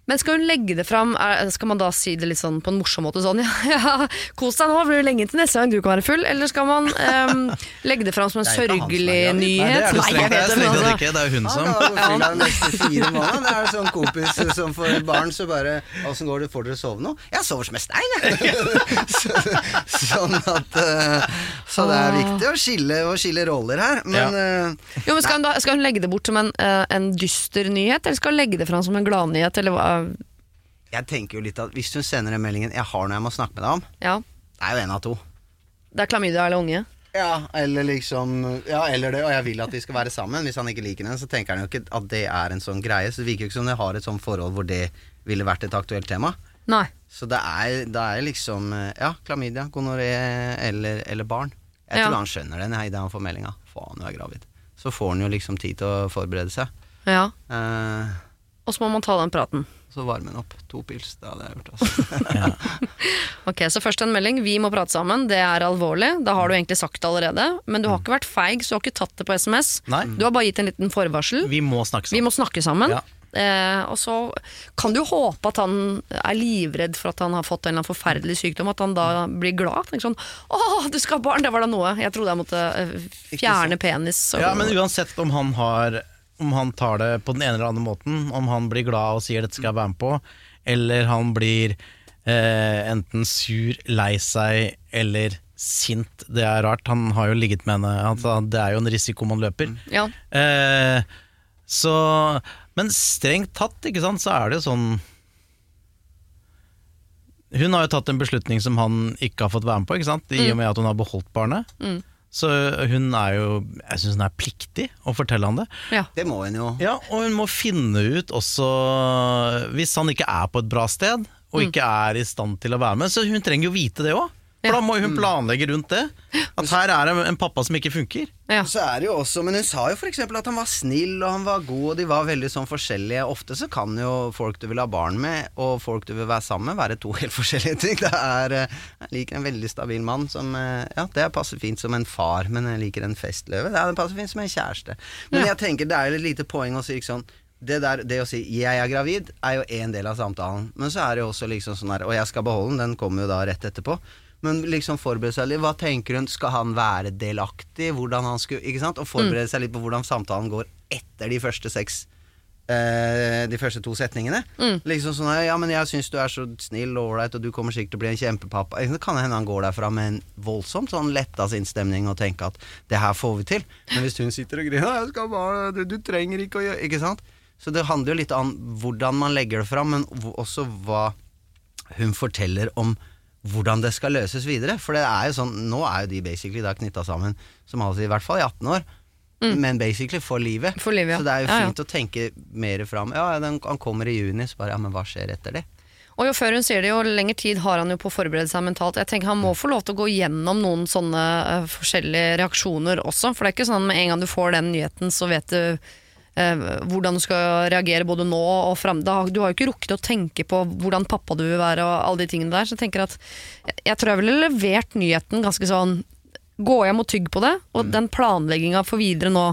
Men skal hun legge det fram, er, skal man da si det litt sånn på en morsom måte? Sånn ja, ja kos deg nå, blir det lenge til neste gang du kan være full? Eller skal man um, legge det fram som en han sørgelig nyhet? Nei, det er det Nei, jeg strengt, er tatt ikke. Det er jo hun Han som kan gå fylla de neste fire månedene. Det er sånn kompis som får barn, så bare Åssen går det, får dere sove nå? Jeg sover som en stein, jeg. Så, sånn at eh, Så det er viktig å skille, å skille roller her. Men eh, Jo, men skal hun, da, skal hun legge det bort som en, eh, en dyster nyhet, eller skal hun legge det fram som en gladnyhet? Eller hva? Jeg tenker jo litt at hvis hun sender den meldingen 'Jeg har noe jeg må snakke med deg om', Ja. det er jo en av to. Det er klamydia eller unge? Ja, eller liksom Ja, eller det, og jeg vil at de skal være sammen. Hvis han ikke liker henne, så tenker han jo ikke at det er en sånn greie. Så det virker jo ikke som de har et sånt forhold hvor det ville vært et aktuelt tema. Nei. Så det er, det er liksom Ja, klamydia, gonoré eller, eller barn. Jeg Ja. tror han skjønner det idet han får meldinga. Faen, du er gravid. Så får han jo liksom tid til å forberede seg. Ja. Eh, Og så må man ta den praten. så varme den opp. To pils, det hadde jeg gjort. Altså. Ok, Så først en melding. Vi må prate sammen. Det er alvorlig. Da har du egentlig sagt det allerede. Men du har ikke vært feig, så du har ikke tatt det på SMS. Nei. Du har bare gitt en liten forvarsel. Vi må snakke Vi sammen. må snakke sammen. Ja. Eh, og så kan du håpe at han er livredd for at han har fått en eller annen forferdelig sykdom. At han da blir glad. Tenker sånn 'Å, du skal ha barn!' Det var da noe. Jeg trodde jeg måtte eh, fjerne penis. og- Ja, men uansett om han har Om han tar det på den ene eller andre måten, om han blir glad og sier 'dette skal jeg være med på', eller han blir eh, enten sur, lei seg eller sint. Det er rart. Han har jo ligget med henne. Altså, det er jo en risiko man løper. ja. Eh, så Men strengt tatt, ikke sant, så er det jo sånn Hun har jo tatt en beslutning som han ikke har fått være med på, ikke sant? i og med at hun har beholdt barnet. Mm. Så hun er jo Jeg syns hun er pliktig å fortelle han det. ja. Det må hun jo. Ja, og hun må finne ut også Hvis han ikke er på et bra sted, og Mm. ikke er i stand til å være med, så hun trenger jo vite det òg. For Ja. da må jo hun planlegge rundt det. At her er det en pappa som ikke funker. ja. Så er det jo også, Men hun sa jo f.eks. at han var snill og han var god, og de var veldig sånn forskjellige. Ofte så kan jo folk du vil ha barn med, og folk du vil være sammen med, være to helt forskjellige ting. Det er, eh, Jeg liker en veldig stabil mann som eh, Ja, det passer fint som en far, men jeg liker en festløve. Det passer fint som en kjæreste. Men Ja. jeg tenker det er et lite poeng å si ikke sånn det, der, det å si 'jeg er gravid' er jo én del av samtalen, men så er det jo også liksom sånn her Og jeg skal beholde den, den kommer jo da rett etterpå. Men liksom forberede seg litt. Hva tenker hun? Skal han være delaktig? Hvordan han skulle Ikke sant? Og forberede seg litt på hvordan samtalen går etter de første seks eh, De første to setningene. Liksom sånn Ja, men jeg syns du er så snill og ålreit, og du kommer sikkert til å bli en kjempepappa. Det kan hende han går derfra med en voldsomt sånn letta sinnsstemning og tenker at det her får vi til. Men hvis hun sitter og griner jeg skal bare, du, du trenger ikke å gjøre Ikke sant? Så det handler jo litt om hvordan man legger det fram, men også hva hun forteller om hvordan det skal løses videre. For det er jo sånn, nå er jo de basically da knytta sammen, som altså i hvert fall i 18 år. Men basically for livet. Mm. For livet, ja. Så det er jo Ja, ja. fint å tenke mer fram. Ja, ja, den, han kommer i juni, så bare ja, men hva skjer etter det? Og jo før hun sier det, jo lengre tid har han jo på å forberede seg mentalt. Jeg tenker Han må få lov til å gå gjennom noen sånne uh, forskjellige reaksjoner også. For det er ikke sånn med en gang du får den nyheten, så vet du hvordan du skal reagere både nå og fram. Du har jo ikke rukket å tenke på hvordan pappa du vil være og alle de tingene der. Så jeg tenker at jeg, tror jeg ville levert nyheten ganske sånn Gå hjem og tygg på det, og den planlegginga for videre nå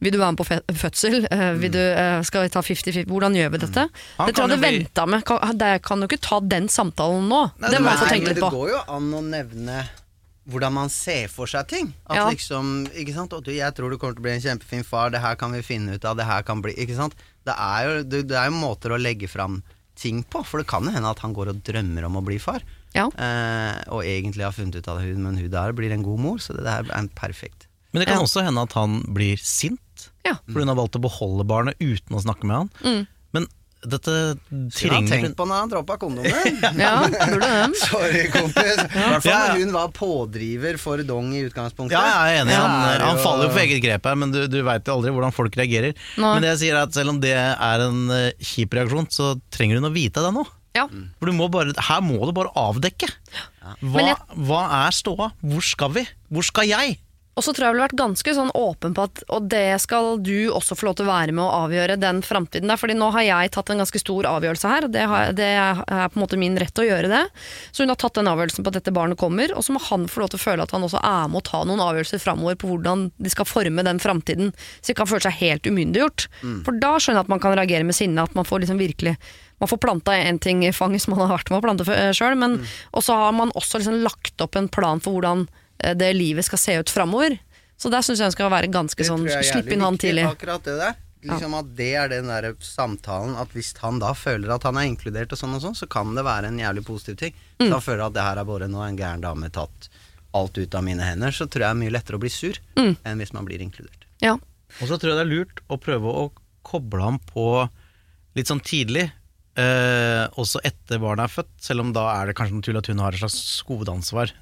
Vil du være med på fødsel? Eh, vil du, eh, skal vi ta 50-50? Hvordan gjør vi dette? Han det tror jeg det bli- venta med. Kan, kan du ikke ta den samtalen nå. Nei, det må jeg man få tenke litt på. det går jo an å nevne hvordan man ser for seg ting. At Ja. liksom, ikke sant? Og du, 'Jeg tror du kommer til å bli en kjempefin far. Det her kan vi finne ut av. Det her kan bli Ikke sant? Det er jo, det, det er jo måter å legge fram ting på. For det kan jo hende at han går og drømmer om å bli far. Ja. Eh, og egentlig har funnet ut av det, men hun der blir en god mor. Så det der er perfekt. Men det kan Ja. også hende at han blir sint, Ja. for hun har valgt å beholde barnet uten å snakke med han. Mm. Dette trenger tenkt på når han droppa kondomen. Ja. Sorry, kompis. I hvert fall Ja, ja. når hun var pådriver for dong i utgangspunktet. Ja, jeg er enig. Han, er han faller jo for eget grep her, men du, du veit jo aldri hvordan folk reagerer. Nå. Men det jeg sier er at selv om det er en eh, kjip reaksjon, så trenger hun å vite det nå. Ja. For du må bare, her må du bare avdekke. Hva, hva er ståa? Hvor skal vi? Hvor skal jeg? Og så tror jeg jeg ville vært ganske sånn åpen på at Og det skal du også få lov til å være med å avgjøre den framtiden der. Fordi nå har jeg tatt en ganske stor avgjørelse her. Det, har, det er på en måte min rett å gjøre det. Så hun har tatt den avgjørelsen på at dette barnet kommer. Og så må han få lov til å føle at han også er med å ta noen avgjørelser framover på hvordan de skal forme den framtiden. Så ikke han føler seg helt umyndiggjort. For da skjønner jeg at man kan reagere med sinne. At man får liksom virkelig man får planta en ting i fanget som man har vært med å plante sjøl, men og så har man også liksom lagt opp en plan for hvordan det livet skal se ut framover. Så der syns jeg hun skal være ganske Det sånn Slipp inn han tidlig. Akkurat det der. Liksom at det er den der samtalen At hvis han da føler at han er inkludert og sånn og sånn, så kan det være en jævlig positiv ting. Mm. Da føler at det her er bare nå en gæren dame tatt alt ut av mine hender, så tror jeg det er mye lettere å bli sur Mm. enn hvis man blir inkludert. Ja. Og så tror jeg det er lurt å prøve å koble ham på litt sånn tidlig. Eh, også etter barnet er født, selv om da er det kanskje naturlig at hun har et slags hovedansvar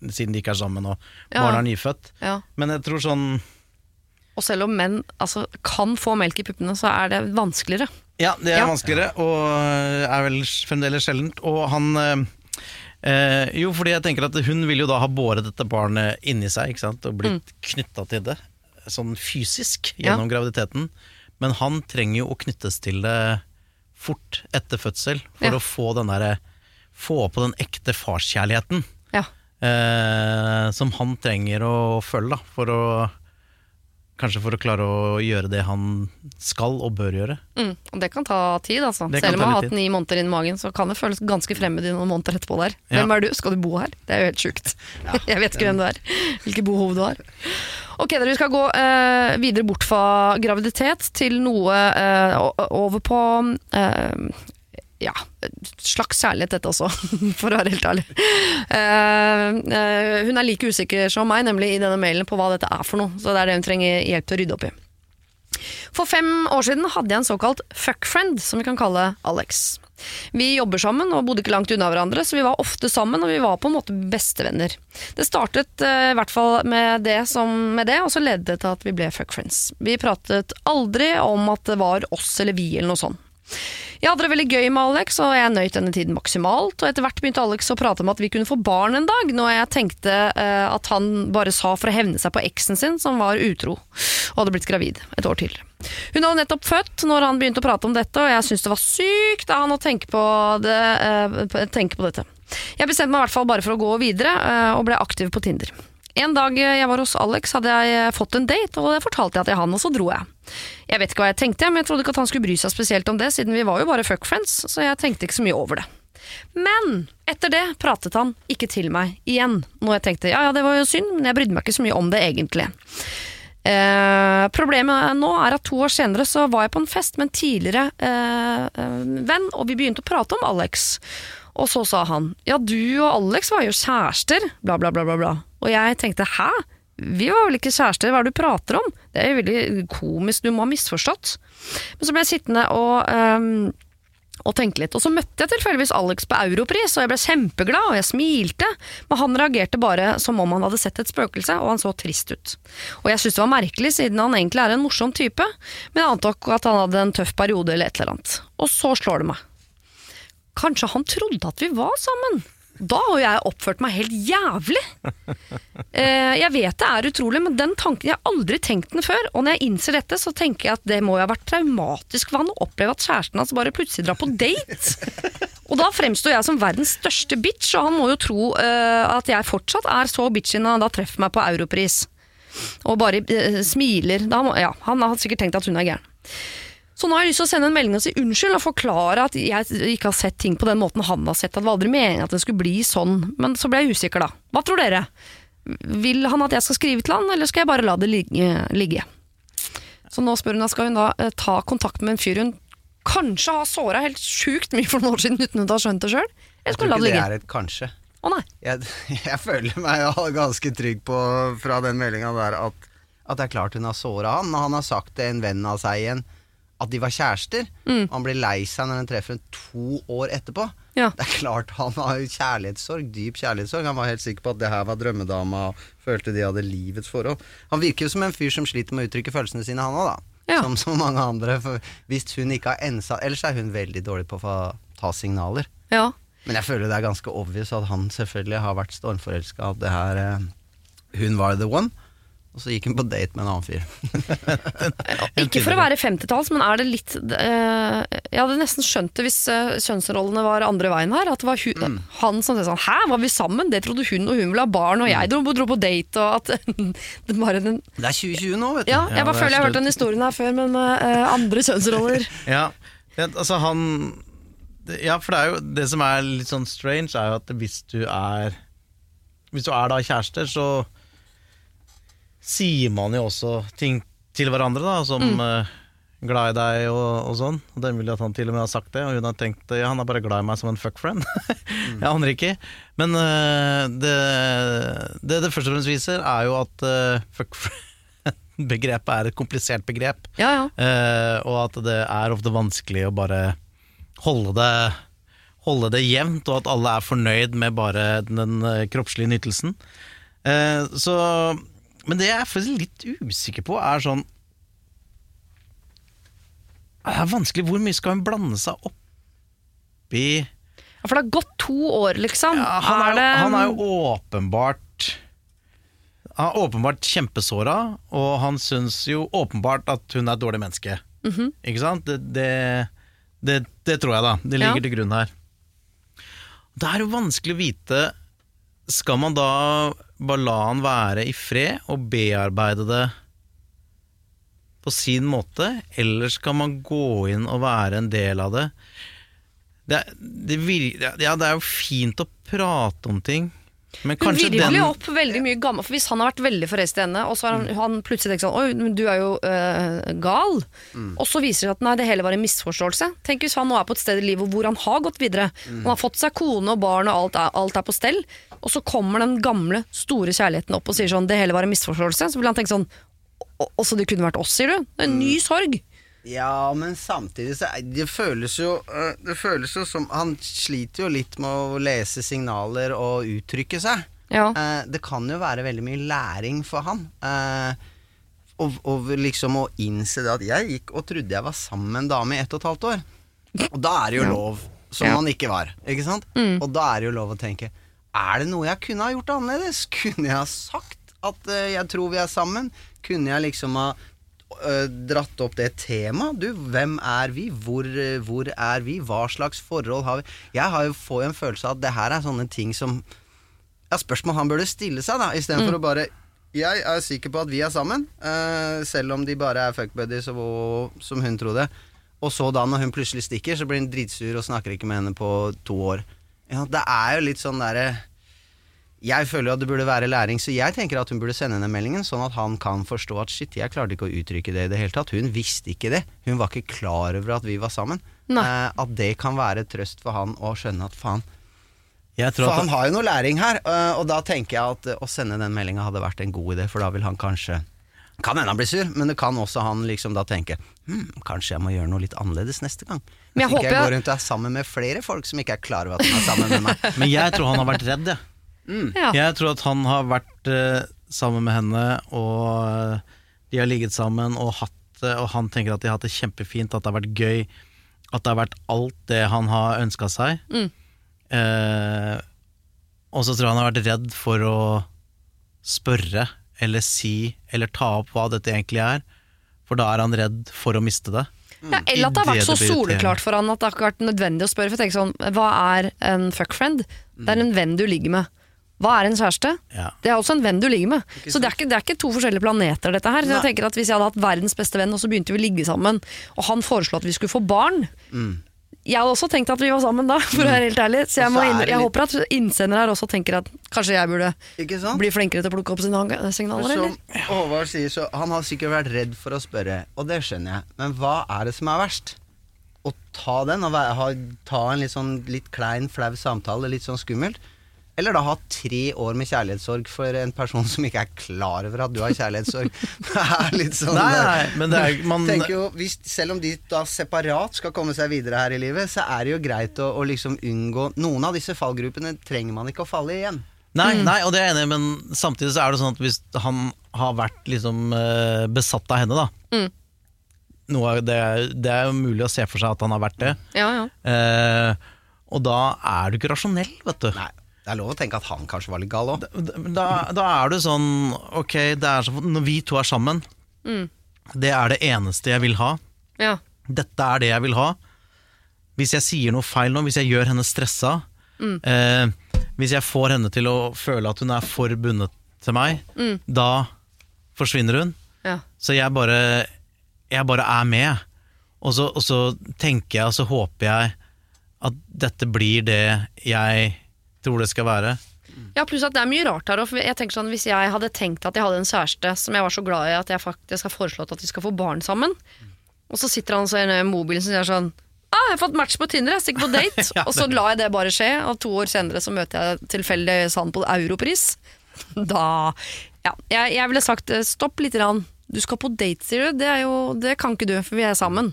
siden de ikke er sammen og Ja. barnet er nyfødt. Ja. Men jeg tror sånn Og selv om menn altså, kan få melk i puppene, så er det vanskeligere. Ja, det er Ja. vanskeligere, og er vel fremdeles sjeldent. Og han eh, eh, Jo, fordi jeg tenker at hun vil jo da ha båret dette barnet inni seg, ikke sant, og blitt knytta til det, sånn fysisk, Ja. gjennom graviditeten. Men han trenger jo å knyttes til det fort etter fødsel, for Ja. å få den derre Få på den ekte farskjærligheten. Ja. Eh, som han trenger å følge da, for å Kanskje for å klare å gjøre det han skal og bør gjøre. Mm, og det kan ta tid, altså. Det Selv om jeg man har hatt ni måneder inni magen, så kan det føles ganske fremmed i noen måneder etterpå der. Ja. Hvem er du? Skal du bo her? Det er jo helt sjukt. Jeg vet ikke hvem du er. Hvilke behov du har. Ok, dere, Vi skal gå eh, videre bort fra graviditet til noe eh, over på eh, ja, slags kjærlighet dette også, for å være helt ærlig. Uh, uh, hun er like usikker som meg, nemlig i denne mailen på hva dette er for noe. Så det er det hun trenger hjelp til å rydde opp i. For fem år siden hadde jeg en såkalt fuckfriend, som vi kan kalle Alex. Vi jobber sammen og bodde ikke langt unna hverandre, så vi var ofte sammen, og vi var på en måte bestevenner. Det startet uh, i hvert fall med det, som, med det, og så ledet det til at vi ble fuckfriends. Vi pratet aldri om at det var oss eller vi eller noe sånt. Jeg hadde det veldig gøy med Alex, og jeg nøyt denne tiden maksimalt. Og etter hvert begynte Alex å prate om at vi kunne få barn en dag, noe jeg tenkte uh, at han bare sa for å hevne seg på eksen sin, som var utro og hadde blitt gravid et år tidligere. Hun hadde nettopp født når han begynte å prate om dette, og jeg syntes det var sykt av han å tenke på, det, uh, tenke på dette. Jeg bestemte meg i hvert fall bare for å gå videre, uh, og ble aktiv på Tinder. En dag jeg var hos Alex, hadde jeg fått en date, og det fortalte jeg til han, og så dro jeg. Jeg vet ikke hva jeg tenkte, men jeg trodde ikke at han skulle bry seg spesielt om det, siden vi var jo bare fuckfriends, så jeg tenkte ikke så mye over det. Men etter det pratet han ikke til meg igjen, noe jeg tenkte ja ja, det var jo synd, men jeg brydde meg ikke så mye om det egentlig. Eh, problemet nå er at to år senere så var jeg på en fest med en tidligere eh, eh, venn, og vi begynte å prate om Alex. Og så sa han ja, du og Alex var jo kjærester, bla bla bla bla. bla. Og jeg tenkte hæ? Vi var vel ikke kjærester, hva er det du prater om? Det er jo veldig komisk, du må ha misforstått. Men så ble jeg sittende og ehm, og tenke litt. Og så møtte jeg tilfeldigvis Alex på Europris, og jeg ble kjempeglad, og jeg smilte. Men han reagerte bare som om han hadde sett et spøkelse, og han så trist ut. Og jeg syntes det var merkelig, siden han egentlig er en morsom type, men jeg antok at han hadde en tøff periode eller et eller annet. Og så slår det meg. Kanskje han trodde at vi var sammen? Da har jeg oppført meg helt jævlig. Eh, jeg vet det er utrolig, men den tanken, jeg har aldri tenkt den før. Og når jeg innser dette, så tenker jeg at det må jo ha vært traumatisk for han å oppleve at kjæresten hans bare plutselig drar på date. Og da fremstår jeg som verdens største bitch, og han må jo tro eh, at jeg fortsatt er så bitchy når han da treffer meg på Europris. Og bare eh, smiler. Må, ja, han har sikkert tenkt at hun er gæren. Så nå har jeg lyst til å sende en melding og si unnskyld og forklare at jeg ikke har sett ting på den måten han har sett. At det var aldri meningen at det skulle bli sånn. Men så ble jeg usikker, da. Hva tror dere? Vil han at jeg skal skrive til han, eller skal jeg bare la det ligge? Så nå spør hun skal hun da eh, ta kontakt med en fyr hun kanskje har såra helt sjukt mye for noen år siden uten hun har skjønt det sjøl. Jeg tror ikke det det er et kanskje. Å nei. Jeg, jeg føler meg ganske trygg på fra den meldinga der at, at det er klart hun har såra han. Og han har sagt til en venn av seg igjen at de var kjærester. Mm. Han blir lei seg når han treffer henne to år etterpå. Ja. Det er klart Han har kjærlighetssorg, dyp kjærlighetssorg. Han var helt sikker på at det her var drømmedama, og følte de hadde livets forhold. Han virker jo som en fyr som sliter med å uttrykke følelsene sine, han òg, da. Ja. Som så mange andre. For hvis hun ikke har ensa Ellers er hun veldig dårlig på å få ta signaler. Ja. Men jeg føler det er ganske obvious at han selvfølgelig har vært stormforelska. At det her eh, Hun var the one. Og så gikk hun på date med en annen fyr. Ikke for å være 50-talls, men er det litt uh, Jeg hadde nesten skjønt det hvis uh, kjønnsrollene var andre veien her. At det var hu- han som sa sånn Hæ, var vi sammen? Det trodde hun, og hun ville ha barn, og jeg dro, dro på date, og at det den Det er 2020 nå, vet du. Ja, jeg bare er føler jeg har hørt den historien her før, men med eh, andre kjønnsroller. Ja, altså han Ja, for det er jo Det som er litt sånn strange, er jo at hvis du er Hvis du er da kjærester, så sier man jo også ting til hverandre, da, som eh, glad i deg og, og sånn. Og den vil jo at han til og med har sagt det, og hun har tenkt ja, han er bare glad i meg som en fuckfriend. Jeg aner ikke. Men uh, det, det det først og fremst viser, er jo at uh, fuckfriend-begrepet er et komplisert begrep. Ja, ja. Uh, og at det er ofte vanskelig å bare holde det holde det jevnt, og at alle er fornøyd med bare den den kroppslige nytelsen. Eh, så, men det jeg er faktisk litt usikker på, er sånn Det er vanskelig. Hvor mye skal hun blande seg opp i Ja, For det har gått to år, liksom. ja, han, er, det- han er jo åpenbart Han er åpenbart kjempesåra, og han syns jo åpenbart at hun er et dårlig menneske. Mhm. Ikke sant? Det, det, det, det tror jeg, da. Det ligger Ja. til grunn her. Det er jo vanskelig å vite Skal man da bare la han være i fred og bearbeide det på sin måte, eller skal man gå inn og være en del av det? Det, det, ja, det er jo fint å prate om ting, men Hun virvler den opp veldig mye gammel For Hvis han har vært veldig forelsket i henne, og så har han, han plutselig tenkt sånn Oi, du er jo øh, gal. Og så viser det seg at nei, det hele var en misforståelse. Tenk hvis han nå er på et sted i livet hvor han har gått videre. Han har fått seg kone og barn, og alt er, alt er på stell. Og så kommer den gamle, store kjærligheten opp og sier sånn Det hele var en misforståelse. Så vil han tenke sånn Og Også det kunne vært oss, sier du? Det er en ny sorg. Ja, men samtidig så Det føles jo øh, Det føles jo som Han sliter jo litt med å lese signaler og uttrykke seg. Ja. Eh, det kan jo være veldig mye læring for han. Eh, og, og liksom å innse det at jeg gikk og trodde jeg var sammen med en dame i ett og et halvt år. Og da er det jo lov, som Ja. man ikke var. Ikke sant? Og da er det jo lov å tenke Er det noe jeg kunne ha gjort annerledes? Kunne jeg ha sagt at eh, jeg tror vi er sammen? Kunne jeg liksom ha dratt opp det temaet? Du, hvem er vi? Hvor, øh, hvor er vi? Hva slags forhold har vi? Jeg har jo, får jo en følelse av at det her er sånne ting som ja, spørsmål han burde stille seg, da, istedenfor Mm. å bare Jeg er sikker på at vi er sammen, uh, selv om de bare er fuckbuddies, som hun trodde. Og så da, når hun plutselig stikker, så blir hun dritsur og snakker ikke med henne på to år. Ja, det er jo litt sånn derre Jeg føler jo at det burde være læring, så jeg tenker at hun burde sende henne meldingen, sånn at han kan forstå at shit, jeg klarte ikke å uttrykke det i det hele tatt. Hun visste ikke det. Hun var ikke klar over at vi var sammen. Nei. Eh, at det kan være trøst for han å skjønne at faen, Jeg tror for at han har jo noe læring her, øh, og da tenker jeg at øh, å sende den meldinga hadde vært en god idé, for da vil han kanskje Kan hende han blir sur, men det kan også han liksom da tenke hm, kanskje jeg må gjøre noe litt annerledes neste gang. Men jeg jeg håper jeg jeg- går rundt og er sammen med flere folk som ikke er klar over at de er sammen med meg. Men jeg tror han har vært redd, jeg. Ja. Jeg tror at han har vært eh, sammen med henne, og eh, de har ligget sammen og hatt det, og han tenker at de har hatt det kjempefint, at det har vært gøy, at det har vært alt det han har ønska seg. Mm. Eh, og så tror jeg han har vært redd for å spørre eller si eller ta opp hva dette egentlig er, for da er han redd for å miste det. Ja, eller at det har vært så det soleklart for han at det har ikke vært nødvendig å spørre. For jeg tenker sånn, Hva er en fuckfriend? Det er en venn du ligger med. Hva er en kjæreste? Ja. Det er også en venn du ligger med. Så det er, ikke, det er ikke to forskjellige planeter, dette her. Så jeg tenker at Hvis jeg hadde hatt verdens beste venn, og så begynte vi å ligge sammen, og han foreslo at vi skulle få barn Jeg hadde også tenkt at vi var sammen da, for å være helt ærlig. Så jeg, så må inn, jeg litt- håper at innsender her også tenker at kanskje jeg burde bli flinkere til å plukke opp signaler, eller? Som? Håvard sier, så han har sikkert vært redd for å spørre, og det skjønner jeg. Men hva er det som er verst? Å ta den, og ta en litt sånn litt klein, flau samtale, litt sånn skummelt? Eller da ha tre år med kjærlighetssorg for en person som ikke er klar over at du har kjærlighetssorg? Det er litt sånn Nei, nei, men det er man, tenker jo, hvis, Selv om de da separat skal komme seg videre her i livet, så er det jo greit å, å liksom unngå Noen av disse fallgrupene trenger man ikke å falle i igjen. Nei, nei, og det er jeg enig i, men samtidig så er det sånn at hvis han har vært liksom eh, besatt av henne, da Mm. noe av det, det er jo mulig å se for seg at han har vært det. Ja, ja. Eh, og da er du ikke rasjonell, vet du. Nei, det er lov å tenke at han kanskje var litt gal òg. Da, da er du sånn Ok, det er sånn, når vi to er sammen, Mm. det er det eneste jeg vil ha. ja. Dette er det jeg vil ha. Hvis jeg sier noe feil nå, hvis jeg gjør henne stressa, Mm. eh, hvis jeg får henne til å føle at hun er for bundet til meg, Mm. da forsvinner hun. ja. Så jeg bare, jeg bare er med. Og så, og så tenker jeg, og så håper jeg at dette blir det jeg tror det skal være. Ja, pluss at det er mye rart her. Jeg tenker sånn, Hvis jeg hadde tenkt at jeg hadde en kjæreste som jeg var så glad i at jeg faktisk har foreslått at vi skal få barn sammen, og så sitter han og ser ned i mobilen og sier sånn ah, 'Jeg har fått match på Tinder, jeg stikker på date.' Ja, og så lar jeg det bare skje, og to år senere så møter jeg tilfeldig Sand på Europris. Da Ja, jeg, jeg ville sagt eh, stopp litt. Rann. Du skal på date, sier du. Det, er jo, det kan ikke du, for vi er sammen.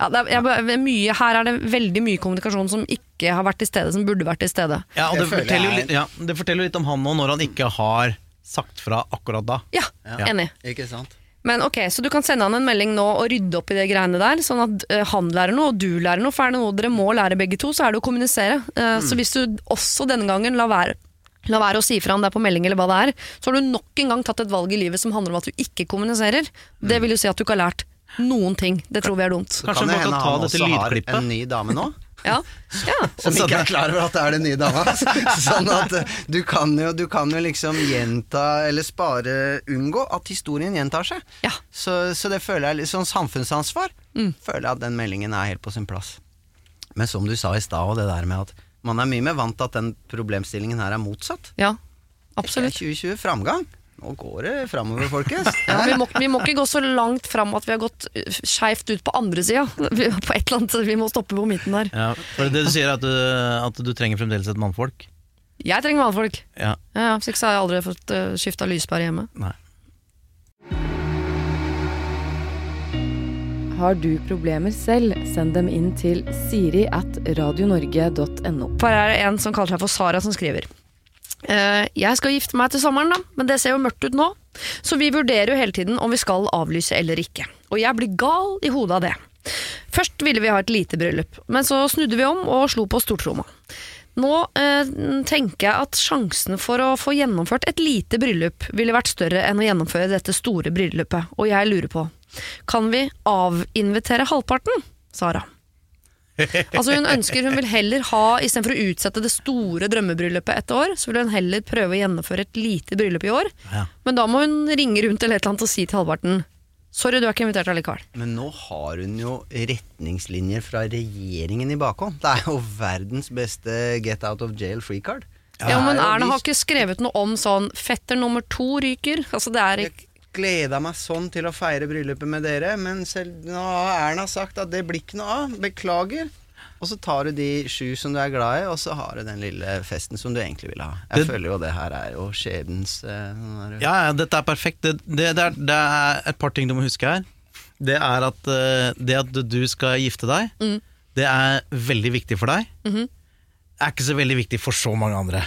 Ja, det er, jeg, mye, her er det veldig mye kommunikasjon som ikke har vært til stede, som burde vært til stede. Ja, og Det forteller jo litt, ja, det forteller jo litt om han nå, når han ikke har sagt fra akkurat da. Ja, Ja. enig. Ikke sant? Men ok, Så du kan sende han en melding nå og rydde opp i det greiene der, sånn at uh, han lærer noe og du lærer noe. For er det noe dere må lære begge to, så er det å kommunisere. Eh, Så hvis du også denne gangen lar være, la være å si fra om det er på melding eller hva det er, så har du nok en gang tatt et valg i livet som handler om at du ikke kommuniserer. Det vil jo si at du ikke har lært noen ting. Det tror vi er dumt. Så Kanskje kan det hende han også har en ny dame nå. Ja, ja. Som ikke er klar over at det er den nye dama. Sånn at eh, du kan jo, du kan jo liksom gjenta, eller spare, unngå at historien gjentar seg. Ja. Så, så det føler jeg litt sånn samfunnsansvar. Føler jeg at den meldingen er helt på sin plass. Men som du sa i stad, og det der med at man er mye mer vant til at den problemstillingen her er motsatt. ja Det er absolutt. 2020 framgang. Nå går det framover, folkens. Ja, vi, må, vi må ikke gå så langt fram at vi har gått uh, skeivt ut på andre sida. Vi, på et eller annet, vi må stoppe på midten der. Ja, for det du sier, er at du, at du trenger fremdeles et mannfolk? Jeg trenger mannfolk. Ja, Ja, så ikke så har jeg aldri fått uh, skifta lyspære hjemme. nei. Har du problemer selv, send dem inn til siri at radionorge.no. Her er det en som kaller seg for Sara som skriver. Eh, jeg skal gifte meg til sommeren, da, men det ser jo mørkt ut nå. Så vi vurderer jo hele tiden om vi skal avlyse eller ikke. Og jeg blir gal i hodet av det. Først ville vi ha et lite bryllup, men så snudde vi om og slo på stortromma. Nå eh, tenker jeg at sjansen for å få gjennomført et lite bryllup ville vært større enn å gjennomføre dette store bryllupet, og jeg lurer på Kan vi avinvitere halvparten? Sara. Altså Hun ønsker, hun vil heller ha istedenfor å utsette det store drømmebryllupet et år, så vil hun heller prøve å gjennomføre et lite bryllup i år. Ja. Men da må hun ringe rundt eller et eller annet og si til halvparten Sorry, du er ikke invitert allikevel. Men nå har hun jo retningslinjer fra regjeringen i bakhånd. Det er jo verdens beste get out of jail free card. Ja, men er jo Erna har ikke skrevet noe om sånn fetter nummer to ryker. Altså det er ikke gleda meg sånn til å feire bryllupet med dere, men selv nå har Erna sagt at det blir ikke noe av. Beklager. Og så tar du de sju som du er glad i, og så har du den lille festen som du egentlig ville ha. Jeg Det- føler jo det her er jo skjebnens sånn Ja, ja, dette er perfekt. Det, det, det, er, det er et par ting du må huske her. Det er at uh, det at du skal gifte deg, Mm. det er veldig viktig for deg. Mhm. Er ikke så veldig viktig for så mange andre.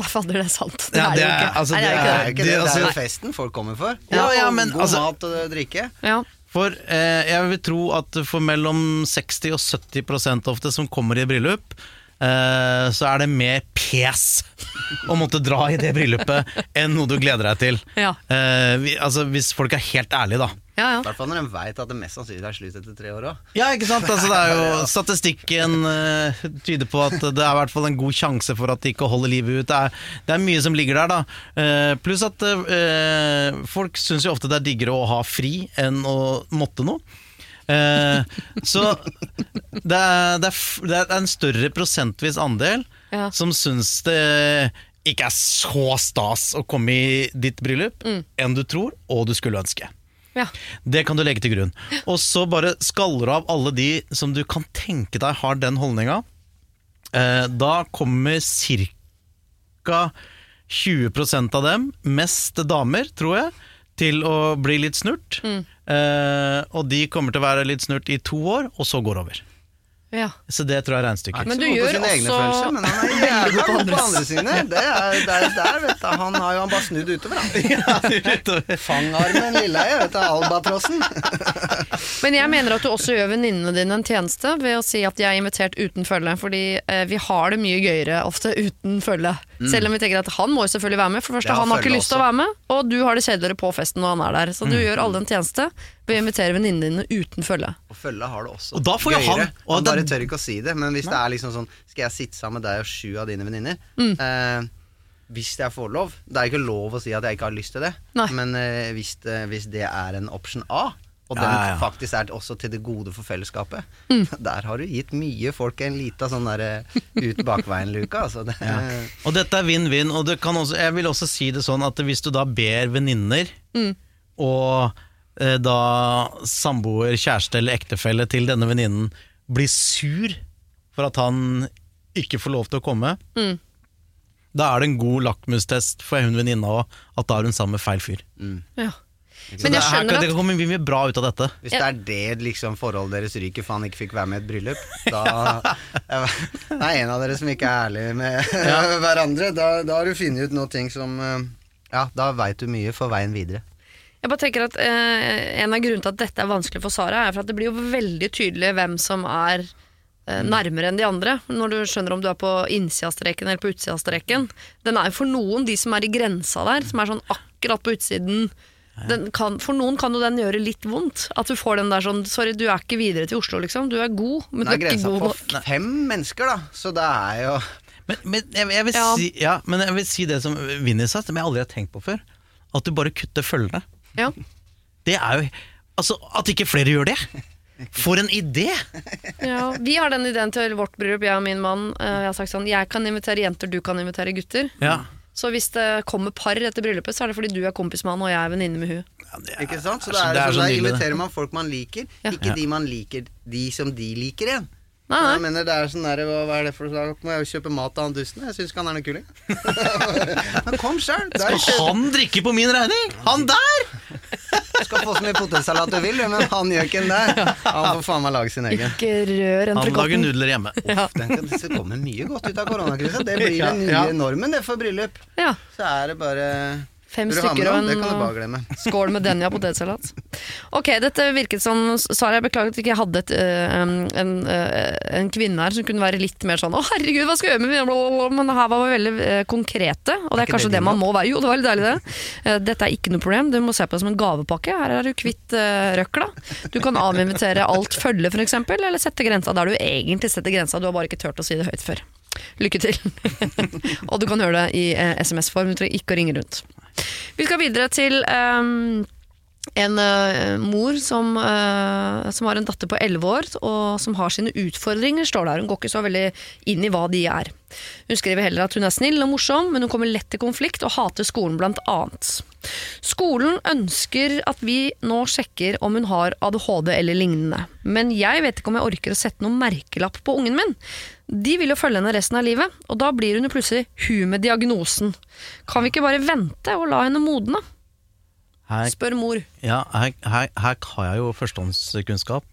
Hva fader, det er sant. Det Ja, er det er- altså, det er det jo Det ikke er det. det, det altså- er jo festen folk kommer for. Ja, ja, men god altså- mat og drikke. Ja. For eh, jeg vil tro at for mellom 60 og 70% ofte som kommer i bryllup, eh, så er det mer pes å måtte dra i det bryllupet enn noe du gleder deg til. Ja. Eh, vi, altså, hvis folk er helt ærlige, da. Ja, I ja. hvert fall når en veit at det mest sannsynlig er slutt etter tre år òg. Ja, ikke sant? Altså, det er jo, statistikken uh, tyder på at det er i hvert fall en god sjanse for at de ikke holder livet ut. Det er, det er mye som ligger der, da. Uh, pluss at uh, folk syns jo ofte det er diggere å ha fri enn å måtte noe. Eh, så det er, det, er, det er en større prosentvis andel Ja. som syns det ikke er så stas å komme i ditt bryllup enn du tror og du skulle ønske. Ja. Det kan du legge til grunn. Og så bare skaller du av alle de som du kan tenke deg har den holdninga. Eh, da kommer ca. 20% av dem, mest damer, tror jeg, til å bli litt snurt. Mm. og de kommer til å være litt snurt i to år, og så går det over. Ja. Så det tror jeg er regnestykket. Men du gjør også- følelser, men han er jævlig god på andre sine. Det er, det er, der, vet du, han har jo han bare snudd utover, han. Fangarmen Lilleheie, vet du, albatrossen. Men jeg mener at du også gjør venninnene dine en tjeneste ved å si at de er invitert uten følge. Fordi eh, vi har det mye gøyere ofte uten følge. Selv om vi tenker at han må jo selvfølgelig være med. For det første, Ja, han har ikke lyst til å være med, og du har det kjedeligere på festen når han er der. Så du gjør alle en tjeneste ved å invitere venninnene dine uten følge. Og følge har det også Og da får jo gøyere. han- og han bare tør ikke å si det, men hvis det er liksom sånn Skal jeg sitte sammen med deg og sju av dine venninner? Mm. Eh, hvis jeg får lov. Det er ikke lov å si at jeg ikke har lyst til det, Nei. men eh, hvis, det, hvis det er en option A, og Ja, den ja, ja. faktisk er også til det gode for fellesskapet, Mm. der har du gitt mye folk en lita sånn derre ut bakveien-luke, altså. Det, Og dette er vinn-vinn. Og det kan også, jeg vil også si det sånn at hvis du da ber venninner, og eh, da samboer, kjæreste eller ektefelle til denne venninnen blir sur for at han ikke får lov til å komme, da er det en god lakmustest for hun venninna òg, at da er hun sammen med feil fyr. Ja. Men jeg skjønner at kan komme mye bra ut av dette. Hvis det er det liksom forholdet deres ryker for han ikke fikk være med i et bryllup, da Det er en av dere som ikke er ærlig med hverandre. Da, da har du funnet ut noen ting som eh, Ja, da veit du mye for veien videre. Jeg bare tenker at eh, En av grunnene til at dette er vanskelig for Sara, er for at det blir jo veldig tydelig hvem som er eh, nærmere enn de andre. Når du skjønner om du er på innsida av streken eller på utsida av streken. Den er jo for noen, de som er i grensa der, som er sånn akkurat på utsiden. Den kan, for noen kan jo den gjøre litt vondt. At du får den der sånn Sorry, du er ikke videre til Oslo, liksom. Du er god, men Det du er er ikke grensa god på nok. fem mennesker, da. Så det er jo Men, men, jeg, jeg vil Ja. si, ja, men jeg vil si det som Vinni sa, som jeg aldri har tenkt på før. At du bare kutter følgene. Ja. Det er jo Altså, at ikke flere gjør det! For en idé! Ja, vi har den ideen til vårt bryllup, jeg og min mann. Eh, Jeg har sagt sånn, jeg kan invitere jenter, du kan invitere gutter. Ja. Så hvis det kommer par etter bryllupet, så er det fordi du er kompis med han og jeg er venninne med hun. Ja, det er- Ikke sant? Så det det er det er så der inviterer man folk man liker, Ja. ikke de man liker de som de liker igjen. Nei, nei. Jeg mener, det er sånn der, hva, hva er det for slag? Må jeg jo kjøpe mat av han dusten? Jeg syns ikke han er noe kuling. Men kom sjøl! Skal han drikke på min regning? Han der! Du skal få så mye potetsalat du vil, men han gjør ikke den der. Han får faen meg lage sin egen. Ikke rør Han lager nudler hjemme. Uff, det kommer mye godt ut av koronakrisa. Det blir den nye normen det for bryllup. Så er det bare fem stykker og en skål med Denja potetsalat. Ok, dette virket som Sara, jeg beklager at vi ikke hadde et, uh, en, en, uh, en kvinne her som kunne være litt mer sånn Å, herregud, hva skal jeg gjøre med blablabla?» Men her var vi veldig uh, konkrete, og det er er kanskje det det man må være. Jo, det var litt deilig, det. Dette er ikke noe problem, du må se på det som en gavepakke. Her er du kvitt røkla. Du kan avinvitere alt følge, f.eks., eller sette grensa der du egentlig setter grensa. Du har bare ikke turt å si det høyt før. Lykke til. og du kan høre det i eh, SMS-form, du trenger ikke å ringe rundt. Vi skal videre til ehm, en eh, mor som, eh, som har en datter på 11 år, og som har sine utfordringer, står der. Hun går ikke så veldig inn i hva de er. Hun skriver heller at hun er snill og morsom, men hun kommer lett til konflikt og hater skolen blant annet. Skolen ønsker at vi nå sjekker om hun har ADHD eller lignende, men jeg vet ikke om jeg orker å sette noen merkelapp på ungen min. De vil jo følge henne resten av livet, og da blir hun jo plutselig hun med diagnosen. Kan vi ikke bare vente og la henne modne? Her, Spør mor. ja, her, her, her har jeg jo førstehåndskunnskap.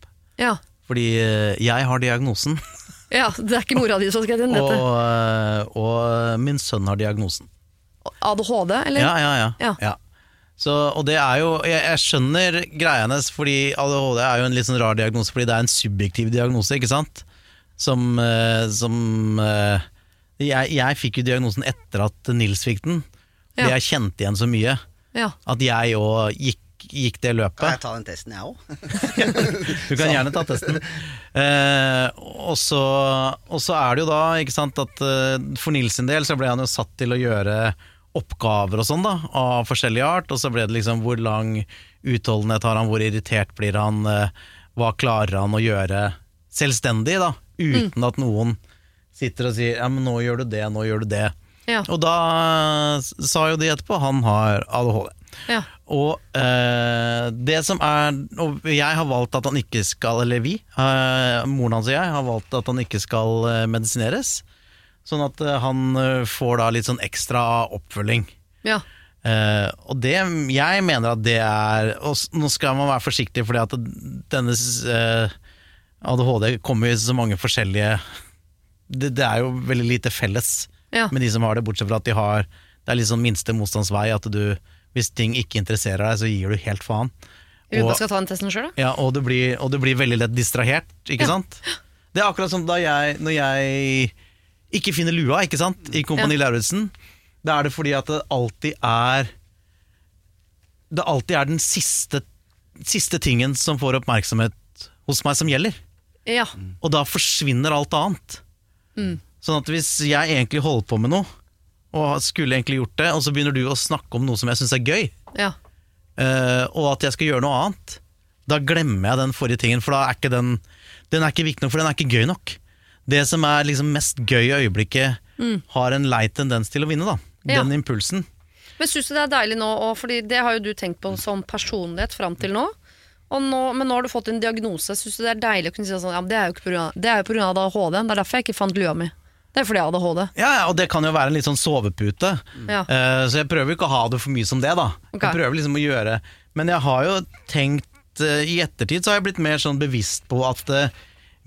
Ja. Fordi eh, jeg har diagnosen, ja, det er ikke mora di som skal inn og, dette. eh, og min sønn har diagnosen. ADHD, eller? Ja, ja, ja. Ja. ja. Så, og det er jo Jeg, jeg skjønner greia hennes, fordi ADHD er jo en litt sånn rar diagnose, fordi det er en subjektiv diagnose, ikke sant? Som, eh, som eh, jeg, jeg fikk jo diagnosen etter at Nils fikk den. Ja. jeg kjente igjen så mye. Ja. At jeg òg gikk, gikk det Kan jeg ta den testen, jeg òg? Du kan gjerne ta testen. Eh, og, så, og så er det jo da, ikke sant, at eh, for Nils sin del så ble han jo satt til å gjøre oppgaver og sånn, da, av forskjellig art. Og så ble det liksom hvor lang utholdenhet har han, hvor irritert blir han, hva klarer han å gjøre selvstendig, da, uten at noen sitter og sier ja, men nå gjør du det, nå gjør du det. Ja. Og da sa jo de etterpå han har ADHD. Ja. Og eh, det som er Og jeg har valgt at han ikke skal Eller vi, eh, moren hans og jeg, har valgt at han ikke skal eh, medisineres. Sånn at eh, han eh, får da litt sånn ekstra oppfølging. ja. Eh, og det, jeg mener at det er Og nå skal man være forsiktig, fordi at denne eh, ADHD kommer i så mange forskjellige det, det er jo veldig lite felles Ja. med de som har det, bortsett fra at de har Det er litt sånn minste motstandsvei, at du hvis ting ikke interesserer deg, så gir du helt faen. Og, skal ta den testen selv, da? ja, og, du blir, og du blir veldig lett distrahert, ikke Ja. sant? Det er akkurat som da jeg, når jeg ikke finner lua, ikke sant, i Kompani Lauritzen. Da er det fordi at det alltid er Det alltid er den siste, siste tingen som får oppmerksomhet hos meg, som gjelder. Ja. Og da forsvinner alt annet. Mm. Sånn at hvis jeg egentlig holder på med noe, og skulle egentlig gjort det, og så begynner du å snakke om noe som jeg syns er gøy, ja. uh, og at jeg skal gjøre noe annet, da glemmer jeg den forrige tingen, for da er ikke den Den er ikke viktig nok, for den er ikke gøy nok. Det som er liksom mest gøy i øyeblikket, har en lei tendens til å vinne, da. Den Ja. Impulsen. Men syns du det er deilig nå, og fordi det har jo du tenkt på som personlighet fram til nå. Nå, men nå har du fått en diagnose. Syns du det er deilig å kunne si sånn ja, Det er jo ikke på grunn av- det er jo pga. ADHD. Det er derfor jeg ikke fant lua mi. Det er fordi jeg har ADHD. Ja, ja, og det kan jo være en litt sånn sovepute. Ja. Uh, så jeg prøver ikke å ha det for mye som det, da. Okay. Jeg prøver liksom å gjøre Men jeg har jo tenkt uh, I ettertid så har jeg blitt mer sånn bevisst på at uh,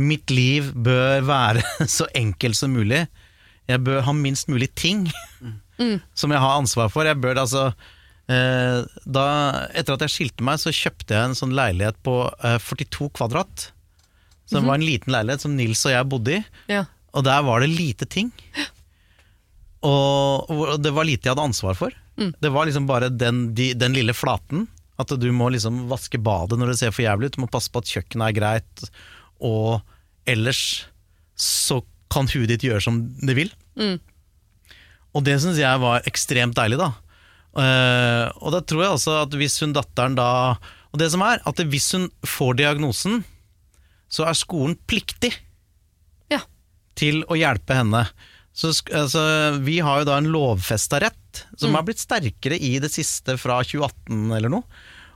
mitt liv bør være så enkelt som mulig. Jeg bør ha minst mulig ting som jeg har ansvar for. Jeg bør altså da, Etter at jeg skilte meg, så kjøpte jeg en sånn leilighet på eh, 42 kvadrat. Som var en liten leilighet som Nils og jeg bodde i. Ja. Og der var det lite ting. Og, og det var lite jeg hadde ansvar for. Det var liksom bare den, de, den lille flaten. At du må liksom vaske badet når det ser for jævlig ut. Du må passe på at kjøkkenet er greit. Og ellers så kan huet ditt gjøre som det vil. Og det syns jeg var ekstremt deilig, da. Eh, og da tror jeg også at hvis hun datteren da Og det som er, at hvis hun får diagnosen, så er skolen pliktig Ja. til å hjelpe henne. Så altså, vi har jo da en lovfesta rett, som har blitt sterkere i det siste fra 2018 eller noe,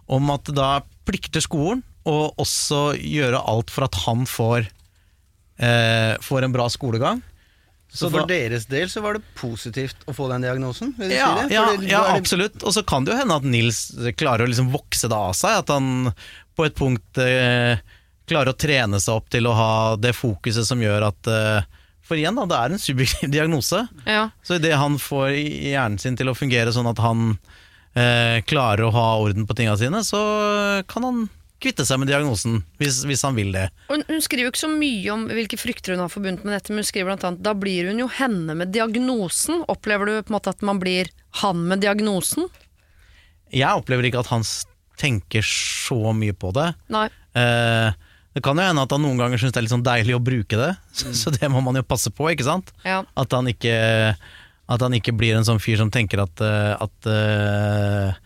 om at da plikter skolen å også gjøre alt for at han får, eh, får en bra skolegang. Så, Så for da- deres del så var det positivt å få den diagnosen? Vil Ja, si det? ja, det, ja det- absolutt. Og så kan det jo hende at Nils klarer å liksom vokse det av seg. At han på et punkt eh, klarer å trene seg opp til å ha det fokuset som gjør at eh, For igjen, da, det er en subjektiv diagnose. Ja. Så idet han får hjernen sin til å fungere sånn at han eh, klarer å ha orden på tinga sine, så kan han kvitte seg med diagnosen, hvis, hvis han vil det. Hun, hun skriver jo ikke så mye om hvilke frykter hun har forbundet med dette, men hun skriver blant annet da blir hun jo henne med diagnosen. Opplever du på en måte at man blir han med diagnosen? Jeg opplever ikke at han tenker så mye på det. Nei. Eh, det kan jo hende at han noen ganger syns det er litt sånn deilig å bruke det, så, så det må man jo passe på, ikke sant? Ja. At han ikke, at han ikke blir en sånn fyr som tenker at, eh, at eh,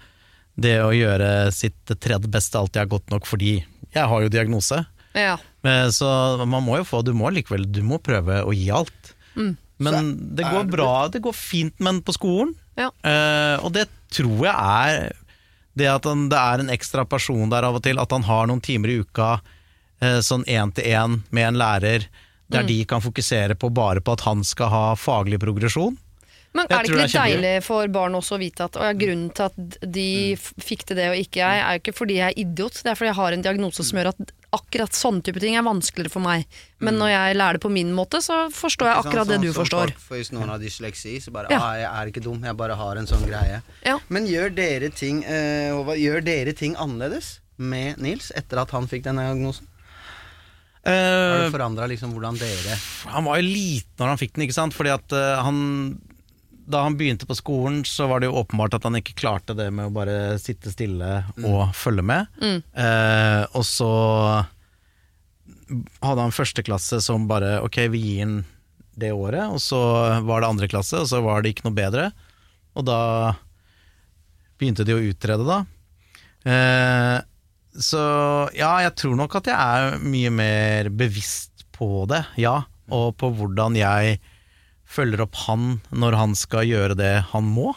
det å gjøre sitt tredje beste alltid er godt nok fordi jeg har jo diagnose. ja. Eh, Så man må jo få, du må likevel du må prøve å gi alt. Men det går bra, det går fint men på skolen. Ja. Uh, og det tror jeg er det at han, det er en ekstra person der av og til, at han har noen timer i uka uh, sånn én til én med en lærer, der de kan fokusere på bare på at han skal ha faglig progresjon. Men Jeg er det ikke litt deilig for barn også å vite at å, ja, grunnen til at de mm. fikk til det og ikke jeg, er jo ikke fordi jeg er idiot, det er fordi jeg har en diagnose som gjør at akkurat sånne type ting er vanskeligere for meg. Men når jeg lærer det på min måte, så forstår jeg akkurat sånn, akkurat det sånn du forstår. folk- For hvis noen har dysleksi, så bare Ja. ah, 'jeg er ikke dum, jeg bare har en sånn greie'. Ja. Men gjør dere ting uh, gjør dere ting annerledes med Nils etter at han fikk den diagnosen? Har Eh, det forandra liksom hvordan dere han var jo liten når han fikk den, ikke sant? Fordi at uh, han Da han begynte på skolen, så var det jo åpenbart at han ikke klarte det med å bare sitte stille og følge med. Eh, og så hadde han første klasse som bare Ok, vi gir han det året, og så var det andre klasse, og så var det ikke noe bedre. Og da begynte de å utrede, da. Eh, så ja, jeg tror nok at jeg er mye mer bevisst på det, ja. Og på hvordan jeg følger opp han når han skal gjøre det han må.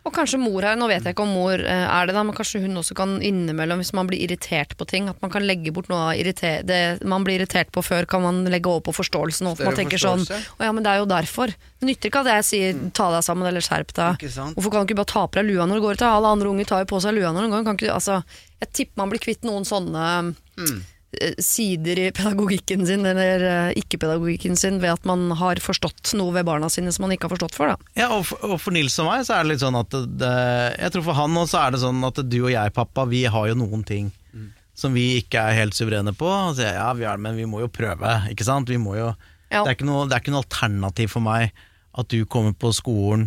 Og kanskje mor her, nå vet jeg ikke om mor eh, er det da, men kanskje hun også kan innimellom, hvis man blir irritert på ting, at man kan legge bort noe av det man blir irritert på før, kan man legge over på forståelsen. Og man tenker sånn, å ja, men det er jo derfor. Det nytter ikke at jeg sier ta deg sammen eller skjerp deg. Hvorfor kan du ikke bare ta på deg lua når du går ut? Alle andre unger tar jo på seg lua når de går. Kan ikke, altså, jeg tipper man blir kvitt noen sånne Mm. Eh, sider i pedagogikken sin, eller eh, ikke-pedagogikken sin, ved at man har forstått noe ved barna sine som man ikke har forstått før. Da. Ja, og for, og for Nils og meg så er det litt sånn at det, Jeg tror for han også er det sånn at du og jeg, pappa, vi har jo noen ting som vi ikke er helt suverene på. Og så sier ja, vi er men vi må jo prøve, ikke sant? Vi må jo, Ja. det, er ikke noe, det er ikke noe alternativ for meg at du kommer på skolen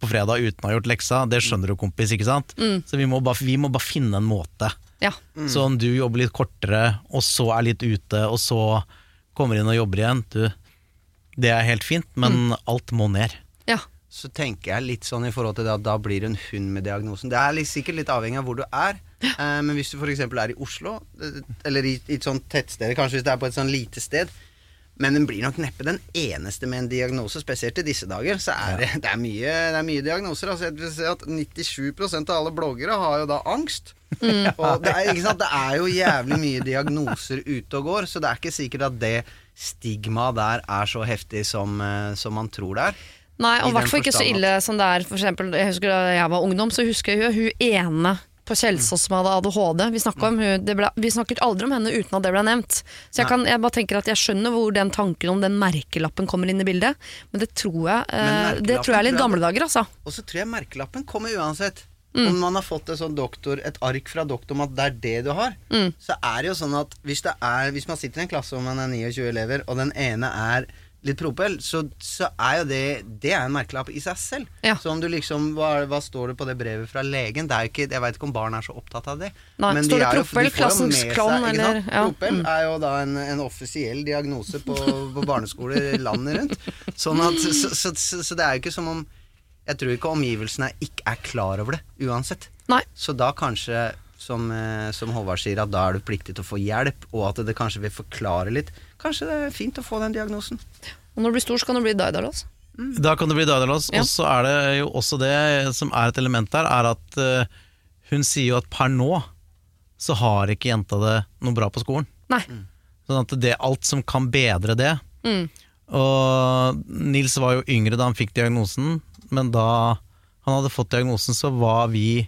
på fredag uten å ha gjort leksa. Det skjønner du, kompis, ikke sant? Så vi må, bare, vi må bare finne en måte. Ja. Så om du jobber litt kortere, og så er litt ute, og så kommer inn og jobber igjen, du, det er helt fint, men alt må ned. ja. så tenker jeg litt sånn i forhold til det at da blir hun en hund med diagnosen. Det er litt, sikkert litt avhengig av hvor du er. Eh, men hvis du f.eks. er i Oslo, eh, eller i, i et sånt tettsted, kanskje hvis det er på et sånn lite sted men den blir nok neppe den eneste med en diagnose, spesielt i disse dager. Så er det, det, er mye, det er mye diagnoser. Altså, jeg vil si at 97% av alle bloggere har jo da angst. Og det er, sant? det er jo jævlig mye diagnoser ute og går, så det er ikke sikkert at det stigmaet der er så heftig som, eh, som man tror det er. Nei, og I hvert fall ikke så ille som det er for eksempel, Jeg husker Da jeg var ungdom, så husker jeg jo hun ene på Kjelsås som hadde ADHD. Vi, om, det ble, vi snakket aldri om henne uten at det ble nevnt. Så jeg, kan, jeg bare tenker at jeg skjønner hvor den tanken om den merkelappen kommer inn i bildet, men det tror jeg, eh, det tror jeg er litt gamle dager, altså. Og så tror jeg merkelappen kommer uansett. Mm. Om man har fått et sånn doktor, et ark fra doktor om at det er det du har, Mm. så er det jo sånn at hvis, det er, hvis man sitter i en klasse hvor man er 29 elever, og den ene er litt propell, så, så er jo det Det er en merkelapp i seg selv. Ja. Så om du liksom hva, hva står det på det brevet fra legen? Det er jo ikke, jeg veit ikke om barn er så opptatt av det. Nei, Men står de det propell, klassens klovn, eller- ja. Propell Mm. er jo da en, en offisiell diagnose på, på barneskoler landet rundt. Sånn at, så, så, så, så det er jo ikke som om Jeg tror ikke omgivelsene ikke er klar over det, uansett. Nei. Så da kanskje, som, eh, som Håvard sier, at da er du pliktig til å få hjelp, og at det kanskje vil forklare litt. Kanskje det er fint å få den diagnosen. Og når du blir stor, så kan du bli Daidalos. Da kan du bli Daidalos. Ja. Og så er det jo også det som er et element der, er at uh, hun sier jo at per nå så har ikke jenta det noe bra på skolen. Nei. Sånn at det er alt som kan bedre det. Mm. Og Nils var jo yngre da han fikk diagnosen, men da han hadde fått diagnosen, så var vi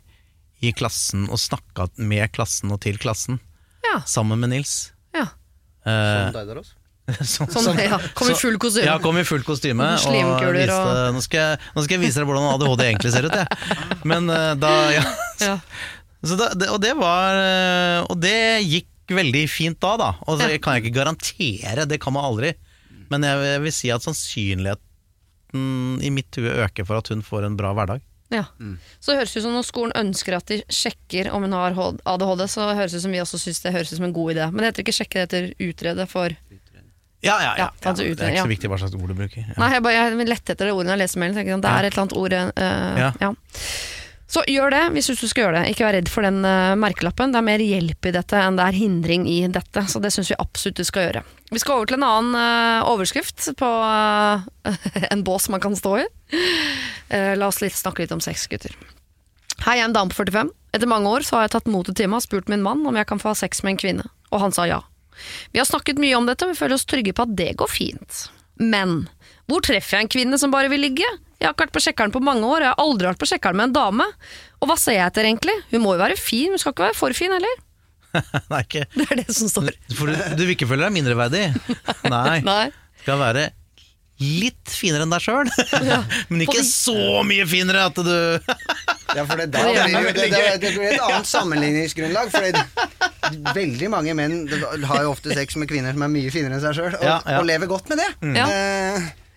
i klassen og snakka med klassen og til klassen, Ja. sammen med Nils. Ja. Eh, Som Daidalos. sånn- Sånn, sånn- ja. Kom i full kostyme. Ja, kom i full kostyme. Og viste, og- nå, skal jeg, nå skal jeg vise dere hvordan ADHD egentlig ser ut, jeg. Men eh, da ja. Ja. Så da, det, og det var eh, Og det gikk veldig fint da, da. Og så kan jeg ikke garantere, det kan man aldri. Men jeg, jeg vil si at sannsynligheten i mitt hue øker for at hun får en bra hverdag. Ja. Så det høres ut som når skolen ønsker at de sjekker om hun har ADHD, så høres det ut som vi også syns det høres ut som en god idé. Men det heter ikke sjekke, det heter utrede for Ja, ja, ja. Ja, ja. Det er ikke så viktig hva slags ord du bruker. Ja. Nei, jeg, bare, jeg lette etter det ordet når jeg leser mailen. sånn, Det er et eller annet ord eh, Ja. Så gjør det hvis du skal gjøre det. Ikke vær redd for den eh, merkelappen. Det er mer hjelp i dette enn det er hindring i dette. Så det syns vi absolutt du skal gjøre. Vi skal over til en annen eh, overskrift på eh, en bås man kan stå i. La oss litt, snakke litt om sex, gutter. Hei, jeg er en dame på 45. Etter mange år så har jeg tatt motet til meg og spurt min mann om jeg kan få ha sex med en kvinne, og han sa ja. Vi har snakket mye om dette, og vi føler oss trygge på at det går fint. Men hvor treffer jeg en kvinne som bare vil ligge? Jeg har ikke vært på sjekkeren på mange år, og jeg har aldri vært på sjekkeren med en dame. Og hva ser jeg etter egentlig? Hun må jo være fin, hun skal ikke være for fin heller. Nei, ikke Det er det som står. For du, du vil ikke føle deg mindreverdig? Nei. Nei. Skal være litt finere enn deg sjøl, men ikke så mye finere at du Ja, for det, der, Det blir det, det, det, det blir et annet sammenligningsgrunnlag. For det, veldig mange menn har jo ofte sex med kvinner som er mye finere enn seg sjøl, og, Ja, ja. og lever godt med det. Ja.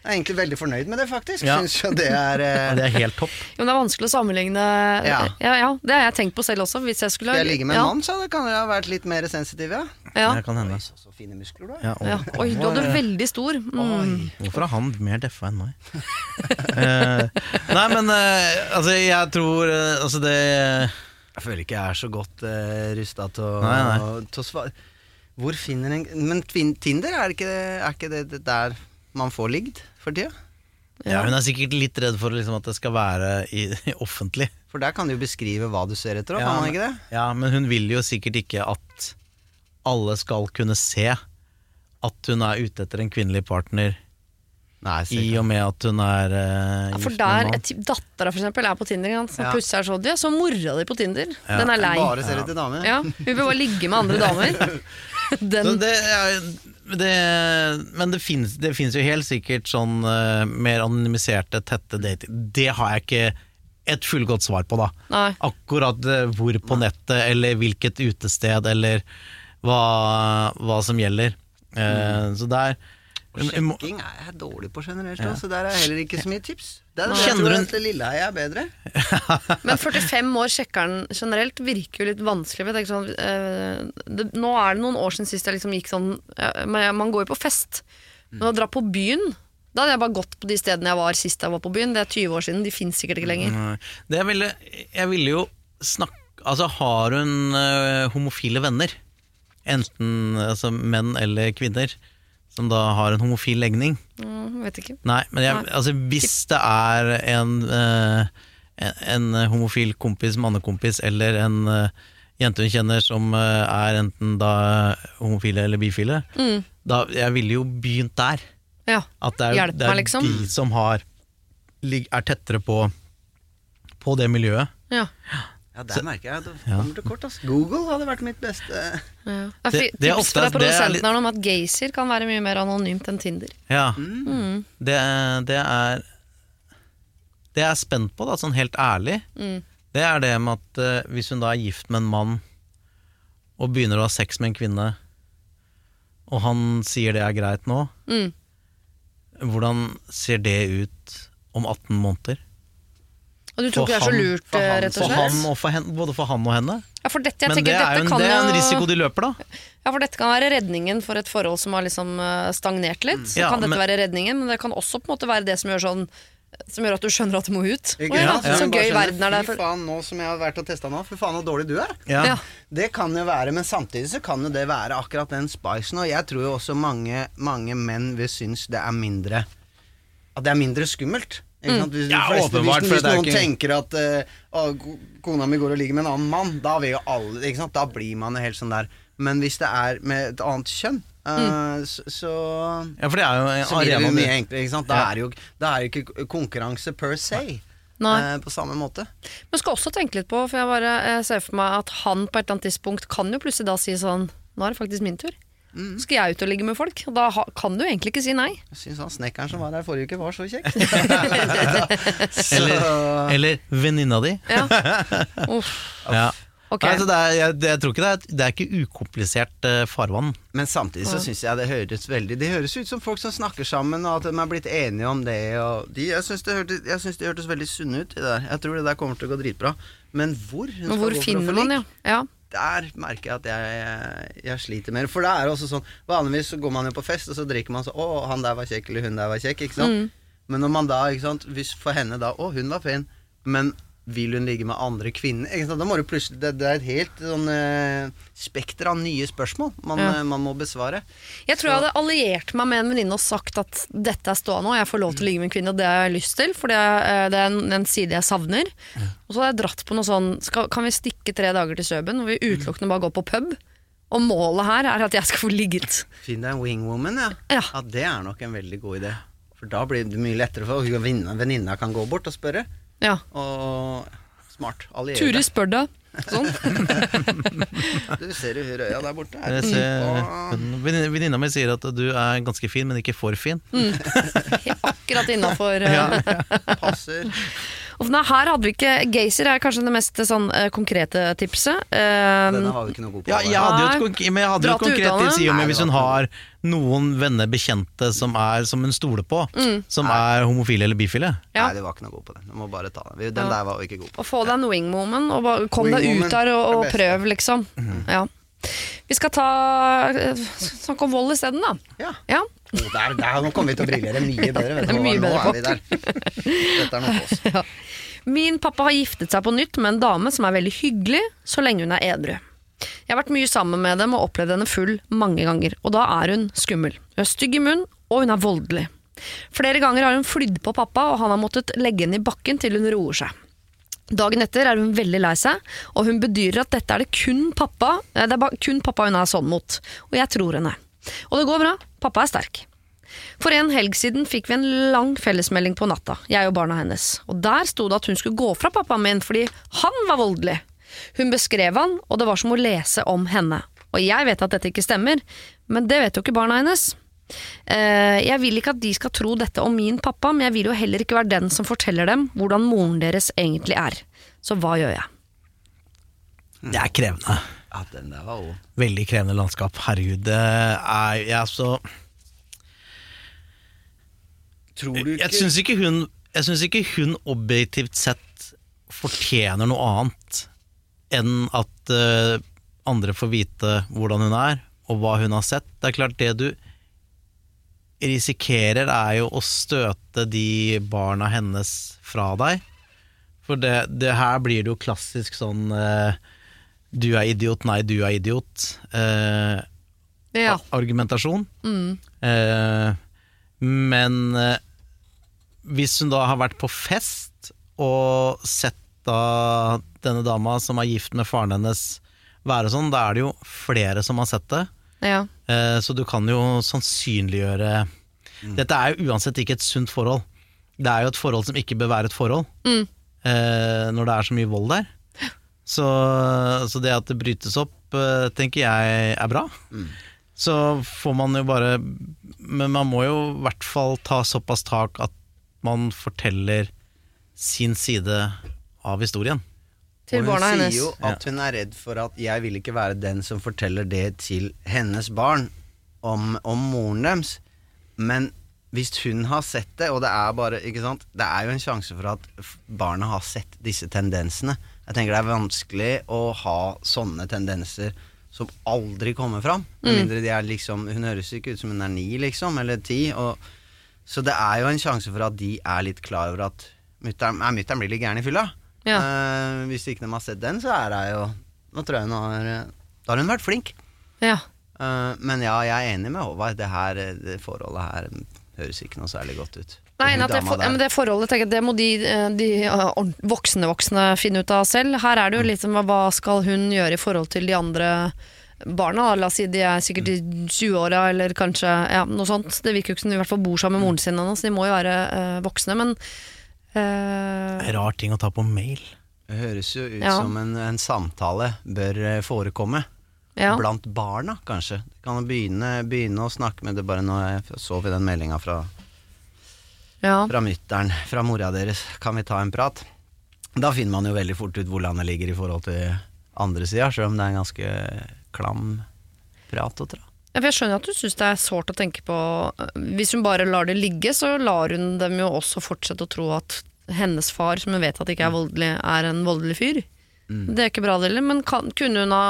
Jeg er egentlig veldig fornøyd med det, faktisk. Ja. Synes jo det er eh, Det er helt topp. Jo, men det er vanskelig å sammenligne ja. Ja. Ja, Det har jeg tenkt på selv også. Hvis jeg skulle jeg ligge med en ja. mann, så det kan jeg ha vært litt mer sensitiv, ja. Ja. Det kan hende. Så, så fine muskler du har. Ja, og, Ja. Oi, du hadde veldig stor. Mm. Hvorfor er han mer deffa enn meg? Eh, nei, men uh, altså, jeg tror uh, Altså, det Jeg føler ikke jeg er så godt uh, rusta til å, Nei, nei. til å svare. Hvor finner en Men Tinder, er, det ikke, er ikke det, det der man får ligd for tida? ja, Hun er sikkert litt redd for liksom, at det skal være i, offentlig. For der kan du jo beskrive hva du ser etter, Ja, kan man ikke det? Ja, men hun vil jo sikkert ikke at alle skal kunne se at hun er ute etter en kvinnelig partner, Nei, i og med at hun er uh, Ja, for der, en Dattera er på Tinder. Så Ja. plutselig er det sånn, så mora di på Tinder. Ja. Den er lei. Bare ser etter damer. Ja, Hun vil bare ligge med andre damer. Den, det er, det, men det fins jo helt sikkert sånn uh, mer anonymiserte, tette dating. Det har jeg ikke et fullgodt svar på, da. nei. Akkurat uh, hvor på nettet, eller hvilket utested, eller hva, hva som gjelder. Mm. Så der Og sjekking er jeg dårlig på generelt, ja. så der er heller ikke så mye tips. Der, Kjenner jeg at det Lilleheie er bedre. Men 45 år sjekkeren generelt virker jo litt vanskelig. Jeg sånn, eh, det, nå er det noen år siden sist jeg liksom gikk sånn men Man går jo på fest. Men å dra på byen Da hadde jeg bare gått på de stedene jeg var sist jeg var på byen. Det er 20 år siden. De fins sikkert ikke lenger. Det jeg ville, jeg ville jo snakke Altså, har hun eh, homofile venner? Enten altså, menn eller kvinner, som da har en homofil legning? Mm, vet ikke. Nei, men jeg, altså, hvis det er en, eh, en, en homofil kompis, mannekompis, eller en eh, jente hun kjenner som eh, er enten da homofile eller bifile, Mm. da jeg ville jo begynt der. Ja. At det er, Hjelp det er meg, liksom. de som har, er tettere på, på det miljøet. ja. Ja, der merker jeg at det kommer til kort. Altså. Google hadde vært mitt beste Ja. Det Det- er det er ofte- fra produsenten litt- om at Gaysir kan være mye mer anonymt enn Tinder. Ja. Mm. Det, det er Det jeg er spent på, da, sånn helt ærlig, Mm. det er det med at eh, hvis hun da er gift med en mann og begynner å ha sex med en kvinne, og han sier det er greit nå, Mm. hvordan ser det ut om 18 måneder? Og du tror ikke det er så lurt, for han- rett og For slett? han og for henne, både for han og henne. Ja, for dette, jeg Men det er, jo en, det er en risiko de løper, da. Ja, for dette kan være redningen for et forhold som har liksom eh, stagnert litt. Så Ja, kan dette men- være redningen, men det kan også på en måte være det som gjør sånn Som gjør at du skjønner at du må ut. Ikke Å ja, sant? Så gøy verden er der. Fy For, faen, nå som jeg har vært og testa nå, fy faen så dårlig du er. Ja. Ja. Det kan jo være, men samtidig så kan jo det være akkurat den spicen. Og jeg tror jo også mange, mange menn vil synes det er mindre At det er mindre skummelt. Ikke sant? Hvis, Ja, fleste, åpenbart, hvis, hvis noen ikke- tenker at uh, å, kona mi går og ligger med en annen mann, da vil jo alle ikke sant? Da blir man jo helt sånn der. Men hvis det er med et annet kjønn, eh, så, så Ja, for det er jo en så blir det arena mye enklere. Ikke sant? Da Ja. er jo da er jo ikke konkurranse per se. Nei. eh, på samme måte. Men skal også tenke litt på, for jeg bare jeg ser for meg at han på et eller annet tidspunkt kan jo plutselig da si sånn Nå er det faktisk min tur. Mm. Skal jeg ut og ligge med folk? Og da kan du egentlig ikke si nei. Jeg syns han snekkeren som var her forrige uke, var så kjekk. Eller, Så- eller venninna di. Ja. Uff, Ja. ok. Nei, det er, jeg, jeg tror ikke det er, det er ikke ukomplisert uh, farvann. Men samtidig så syns jeg det høres veldig Det høres ut som folk som snakker sammen, og at de er blitt enige om det. Og de, jeg syns det, hørtes- jeg synes de hørtes veldig sunne ut. Det der. Jeg tror det der kommer til å gå dritbra. Men hvor hun Men hvor finner man, ja. ja. Der merker jeg at jeg, jeg, sliter mer. For det er også sånn Vanligvis så går man jo på fest, og så drikker man sånn 'Å, han der var kjekk', eller 'hun der var kjekk'. Ikke sant? Mm. Men når man da, ikke sant Hvis for henne da 'Å, hun var fin', men vil hun ligge med andre kvinner? Ikke sant? Da må du plutselig Det, det er et helt sånn eh, spekter av nye spørsmål man, Ja. eh, man må besvare. Jeg tror jeg hadde alliert meg med en venninne og sagt at dette er stående, og jeg får lov til å ligge med en kvinne, og det har jeg lyst til, for det er, det er en, en side jeg savner. Og så hadde jeg dratt på noe sånn skal, Kan vi stikke tre dager til Søben, hvor vi utelukkende bare går på pub? Og målet her er at jeg skal få ligget. Finn deg en wingwoman, ja. Ja. Det er nok en veldig god idé. For da blir det mye lettere for venninna kan gå bort og spørre. Ja. Og smart. Alliere Turi deg. spør deg. Sånn. Du ser jo hun røya der borte. Jeg ser- Venninna venninna mi sier at du er ganske fin, men ikke for fin. Akkurat innafor. Passer. Nei, her hadde vi ikke Gazer er kanskje det mest sånn, eh, konkrete tipset. Um, Denne var vi ikke noe god på. Ja, jeg hadde jo et, Nei. men jeg hadde jo et konkret tips i og med hvis hun har noen venner, bekjente som er som hun stoler på, som er homofile eller bifile. Ja. Nei, du var ikke noe god på den. Du må bare ta den. Den Ja. der var vi ikke god på. Å få deg en wingwoman, og bare kom deg ut der og, og prøv, liksom. Ja. Vi skal ta eh, snakke om vold isteden, da. Ja. Ja. Oh, der, der, nå kommer vi til å briljere mye bedre. Vet du, hva. nå er vi der. Dette er noe for oss. Min pappa har giftet seg på nytt med en dame som er veldig hyggelig, så lenge hun er edru. Jeg har vært mye sammen med dem og opplevd henne full mange ganger, og da er hun skummel. Hun er stygg i munnen, og hun er voldelig. Flere ganger har hun flydd på pappa, og han har måttet legge henne i bakken til hun roer seg. Dagen etter er hun veldig lei seg, og hun bedyrer at dette er det kun pappa eh, Det er kun pappa hun er sånn mot, og jeg tror henne. Og det går bra, pappa er sterk. For en helg siden fikk vi en lang fellesmelding på natta, jeg og barna hennes. Og der sto det at hun skulle gå fra pappaen min fordi han var voldelig. Hun beskrev han, og det var som å lese om henne. Og jeg vet at dette ikke stemmer, men det vet jo ikke barna hennes. Eh, Jeg vil ikke at de skal tro dette om min pappa, men jeg vil jo heller ikke være den som forteller dem hvordan moren deres egentlig er. Så hva gjør jeg? Det er krevende. Ja, den der var også. Veldig krevende landskap. Herregud, det er jeg så Tror du Jeg syns ikke hun Jeg synes ikke hun objektivt sett fortjener noe annet enn at uh, andre får vite hvordan hun er, og hva hun har sett. Det er klart, det du risikerer, er jo å støte de barna hennes fra deg. For det, det her blir det jo klassisk sånn eh, Du er idiot, nei, du er idiot. Eh, Ja. argumentasjon. Eh, men eh, hvis hun da har vært på fest og sett da denne dama som er gift med faren hennes være sånn, da er det jo flere som har sett det. ja. Eh, så du kan jo sannsynliggjøre Dette er jo uansett ikke et sunt forhold. Det er jo et forhold som ikke bør være et forhold. Mm. Eh, når det er så mye vold der. Så, så det at det brytes opp, eh, tenker jeg er bra. Så får man jo bare Men man må jo i hvert fall ta såpass tak at man forteller sin side av historien. Til og hun barna hennes. sier jo at hun er redd for at 'jeg vil ikke være den som forteller det til hennes barn om, om moren deres'. Men hvis hun har sett det, og det er bare ikke sant? Det er jo en sjanse for at barna har sett disse tendensene. Jeg tenker det er vanskelig å ha sånne tendenser som aldri kommer fram. Med mindre de er liksom Hun høres ikke ut som hun er ni, liksom, eller ti. Og, så det er jo en sjanse for at de er litt klar over at mutter'n blir litt gæren i fylla. Ja. Uh, hvis ikke de har sett den, så er hun jo Nå tror jeg hun har Da har hun vært flink. Ja. Uh, men ja, jeg er enig med Håvard. Det her eh, det forholdet her høres ikke noe særlig godt ut. Nei, at det, for, ja, men det forholdet tenker jeg, det må de, eh, de eh, voksne voksne finne ut av selv. Her er det jo litt som hva- skal hun gjøre i forhold til de andre barna? da? La oss si de er sikkert i 20-åra eller kanskje ja, noe sånt. Det virker jo ikke som de i hvert fall bor sammen med moren sin ennå, så de må jo være eh, voksne. Men eh, Rar ting å ta på mail. Det høres jo ut Ja. som en, en samtale bør forekomme. ja. Blant barna, kanskje. De kan begynne, begynne å snakke med det bare når jeg så vi den meldinga fra, ja. fra mutter'n, fra mora deres. Kan vi ta en prat? Da finner man jo veldig fort ut hvor landet ligger i forhold til andre sida, sjøl om det er en ganske klam prat å dra. Ja, for Jeg skjønner at du syns det er sårt å tenke på Hvis hun bare lar det ligge, så lar hun dem jo også fortsette å tro at hennes far, som hun vet at ikke er voldelig, er en voldelig fyr. Det er ikke bra, det heller. Men kan, kunne hun ha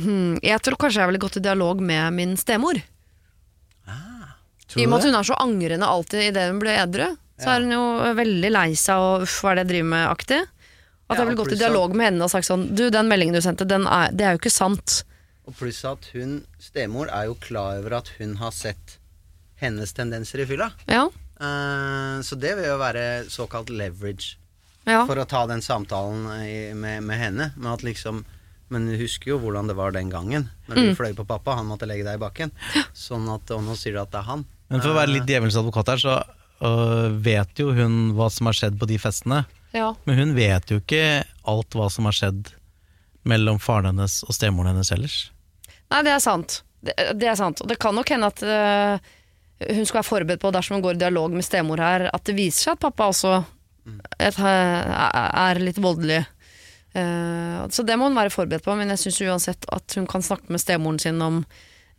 hmm, Jeg tror kanskje jeg ville gått i dialog med min stemor. I og med at hun er så angrende alltid idet hun blir edru. Så er hun jo veldig lei seg og uff, hva er det jeg driver med-aktig. At jeg ville gått i dialog med henne og sagt sånn Du, den meldingen du sendte, den er, det er jo ikke sant. Og pluss at hun, stemor, er jo klar over at hun har sett hennes tendenser i fylla. Ja. Uh, så det vil jo være såkalt leverage ja. for å ta den samtalen i, med, med henne. Med at liksom Men du husker jo hvordan det var den gangen. Når Mm. du fløy på pappa, han måtte legge deg i bakken. Sånn at, Og nå sier du at det er han. Men for å være litt djevelens advokat her, så øh, vet jo hun hva som har skjedd på de festene. ja. Men hun vet jo ikke alt hva som har skjedd mellom faren hennes og stemoren hennes ellers. Nei, det er sant. Det, det er sant. Og det kan nok hende at øh, hun skal være forberedt på, dersom hun går i dialog med stemor her, at det viser seg at pappa også et, er, er litt voldelig. Uh, så det må hun være forberedt på, men jeg syns uansett at hun kan snakke med stemoren sin om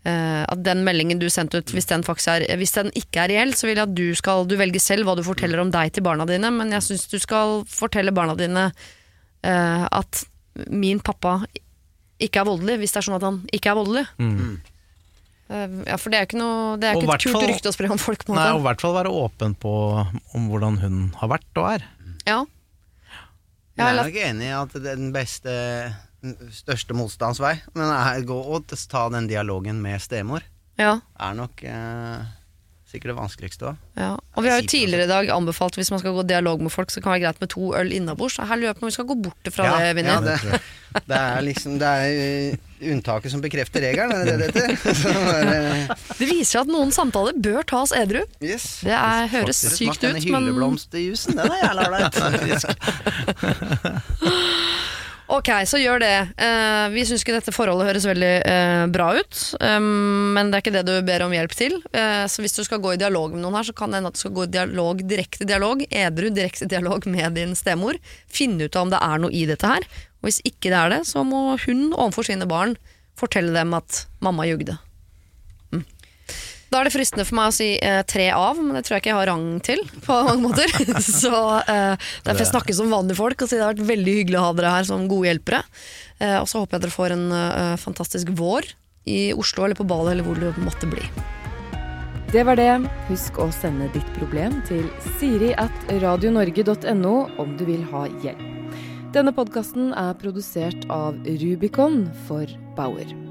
eh, at den meldingen du sendte ut, hvis den, er, hvis den ikke er reell, så vil jeg at du skal Du velger selv hva du forteller om deg til barna dine, men jeg syns du skal fortelle barna dine uh, at min pappa ikke er voldelig, hvis det er sånn at han ikke er voldelig. Eh, ja, for det er ikke noe Det er ikke et kult fall- rykte å spre om folk. På Nei, og i hvert fall være åpen på om hvordan hun har vært og er. Ja. Jeg er nok enig i at er den beste største motstands vei, men gå og ta den dialogen med stemor ja. er nok eh, sikkert det vanskeligste òg. Ja, og vi har jo tidligere i dag anbefalt hvis man skal gå dialog med folk, så kan det være greit med to øl innabords. Så Her lurer jeg på om vi skal gå bort fra det, Vinni. Ja, det, det er liksom Det er eh, unntaket som bekrefter regelen, er det det det heter? Det viser at noen samtaler bør tas edru. yes. Det er, høres Dere sykt ut, denne men hylleblomstjuicen, den er jævla ålreit. ok, så gjør det. Uh, vi syns ikke dette forholdet høres veldig uh, bra ut, um, men det er ikke det du ber om hjelp til. Uh, så hvis du skal gå i dialog med noen her, så kan det hende at du skal gå i dialog, direkte dialog, edru direkte dialog med din stemor. Finne ut av om det er noe i dette her. Og hvis ikke det er det, så må hun overfor sine barn fortelle dem at mamma jugde. Da er det fristende for meg å si eh, tre av, men det tror jeg ikke jeg har rang til. på mange måter. Så eh, Derfor jeg snakker som vanlige folk og sier det har vært veldig hyggelig å ha dere her som gode hjelpere. Eh, og så håper jeg dere får en eh, fantastisk vår i Oslo eller på Bali eller hvor det måtte bli. Det var det. Husk å sende ditt problem til siri at radionorge.no om du vil ha hjelp. Denne podkasten er produsert av Rubicon for Bauer.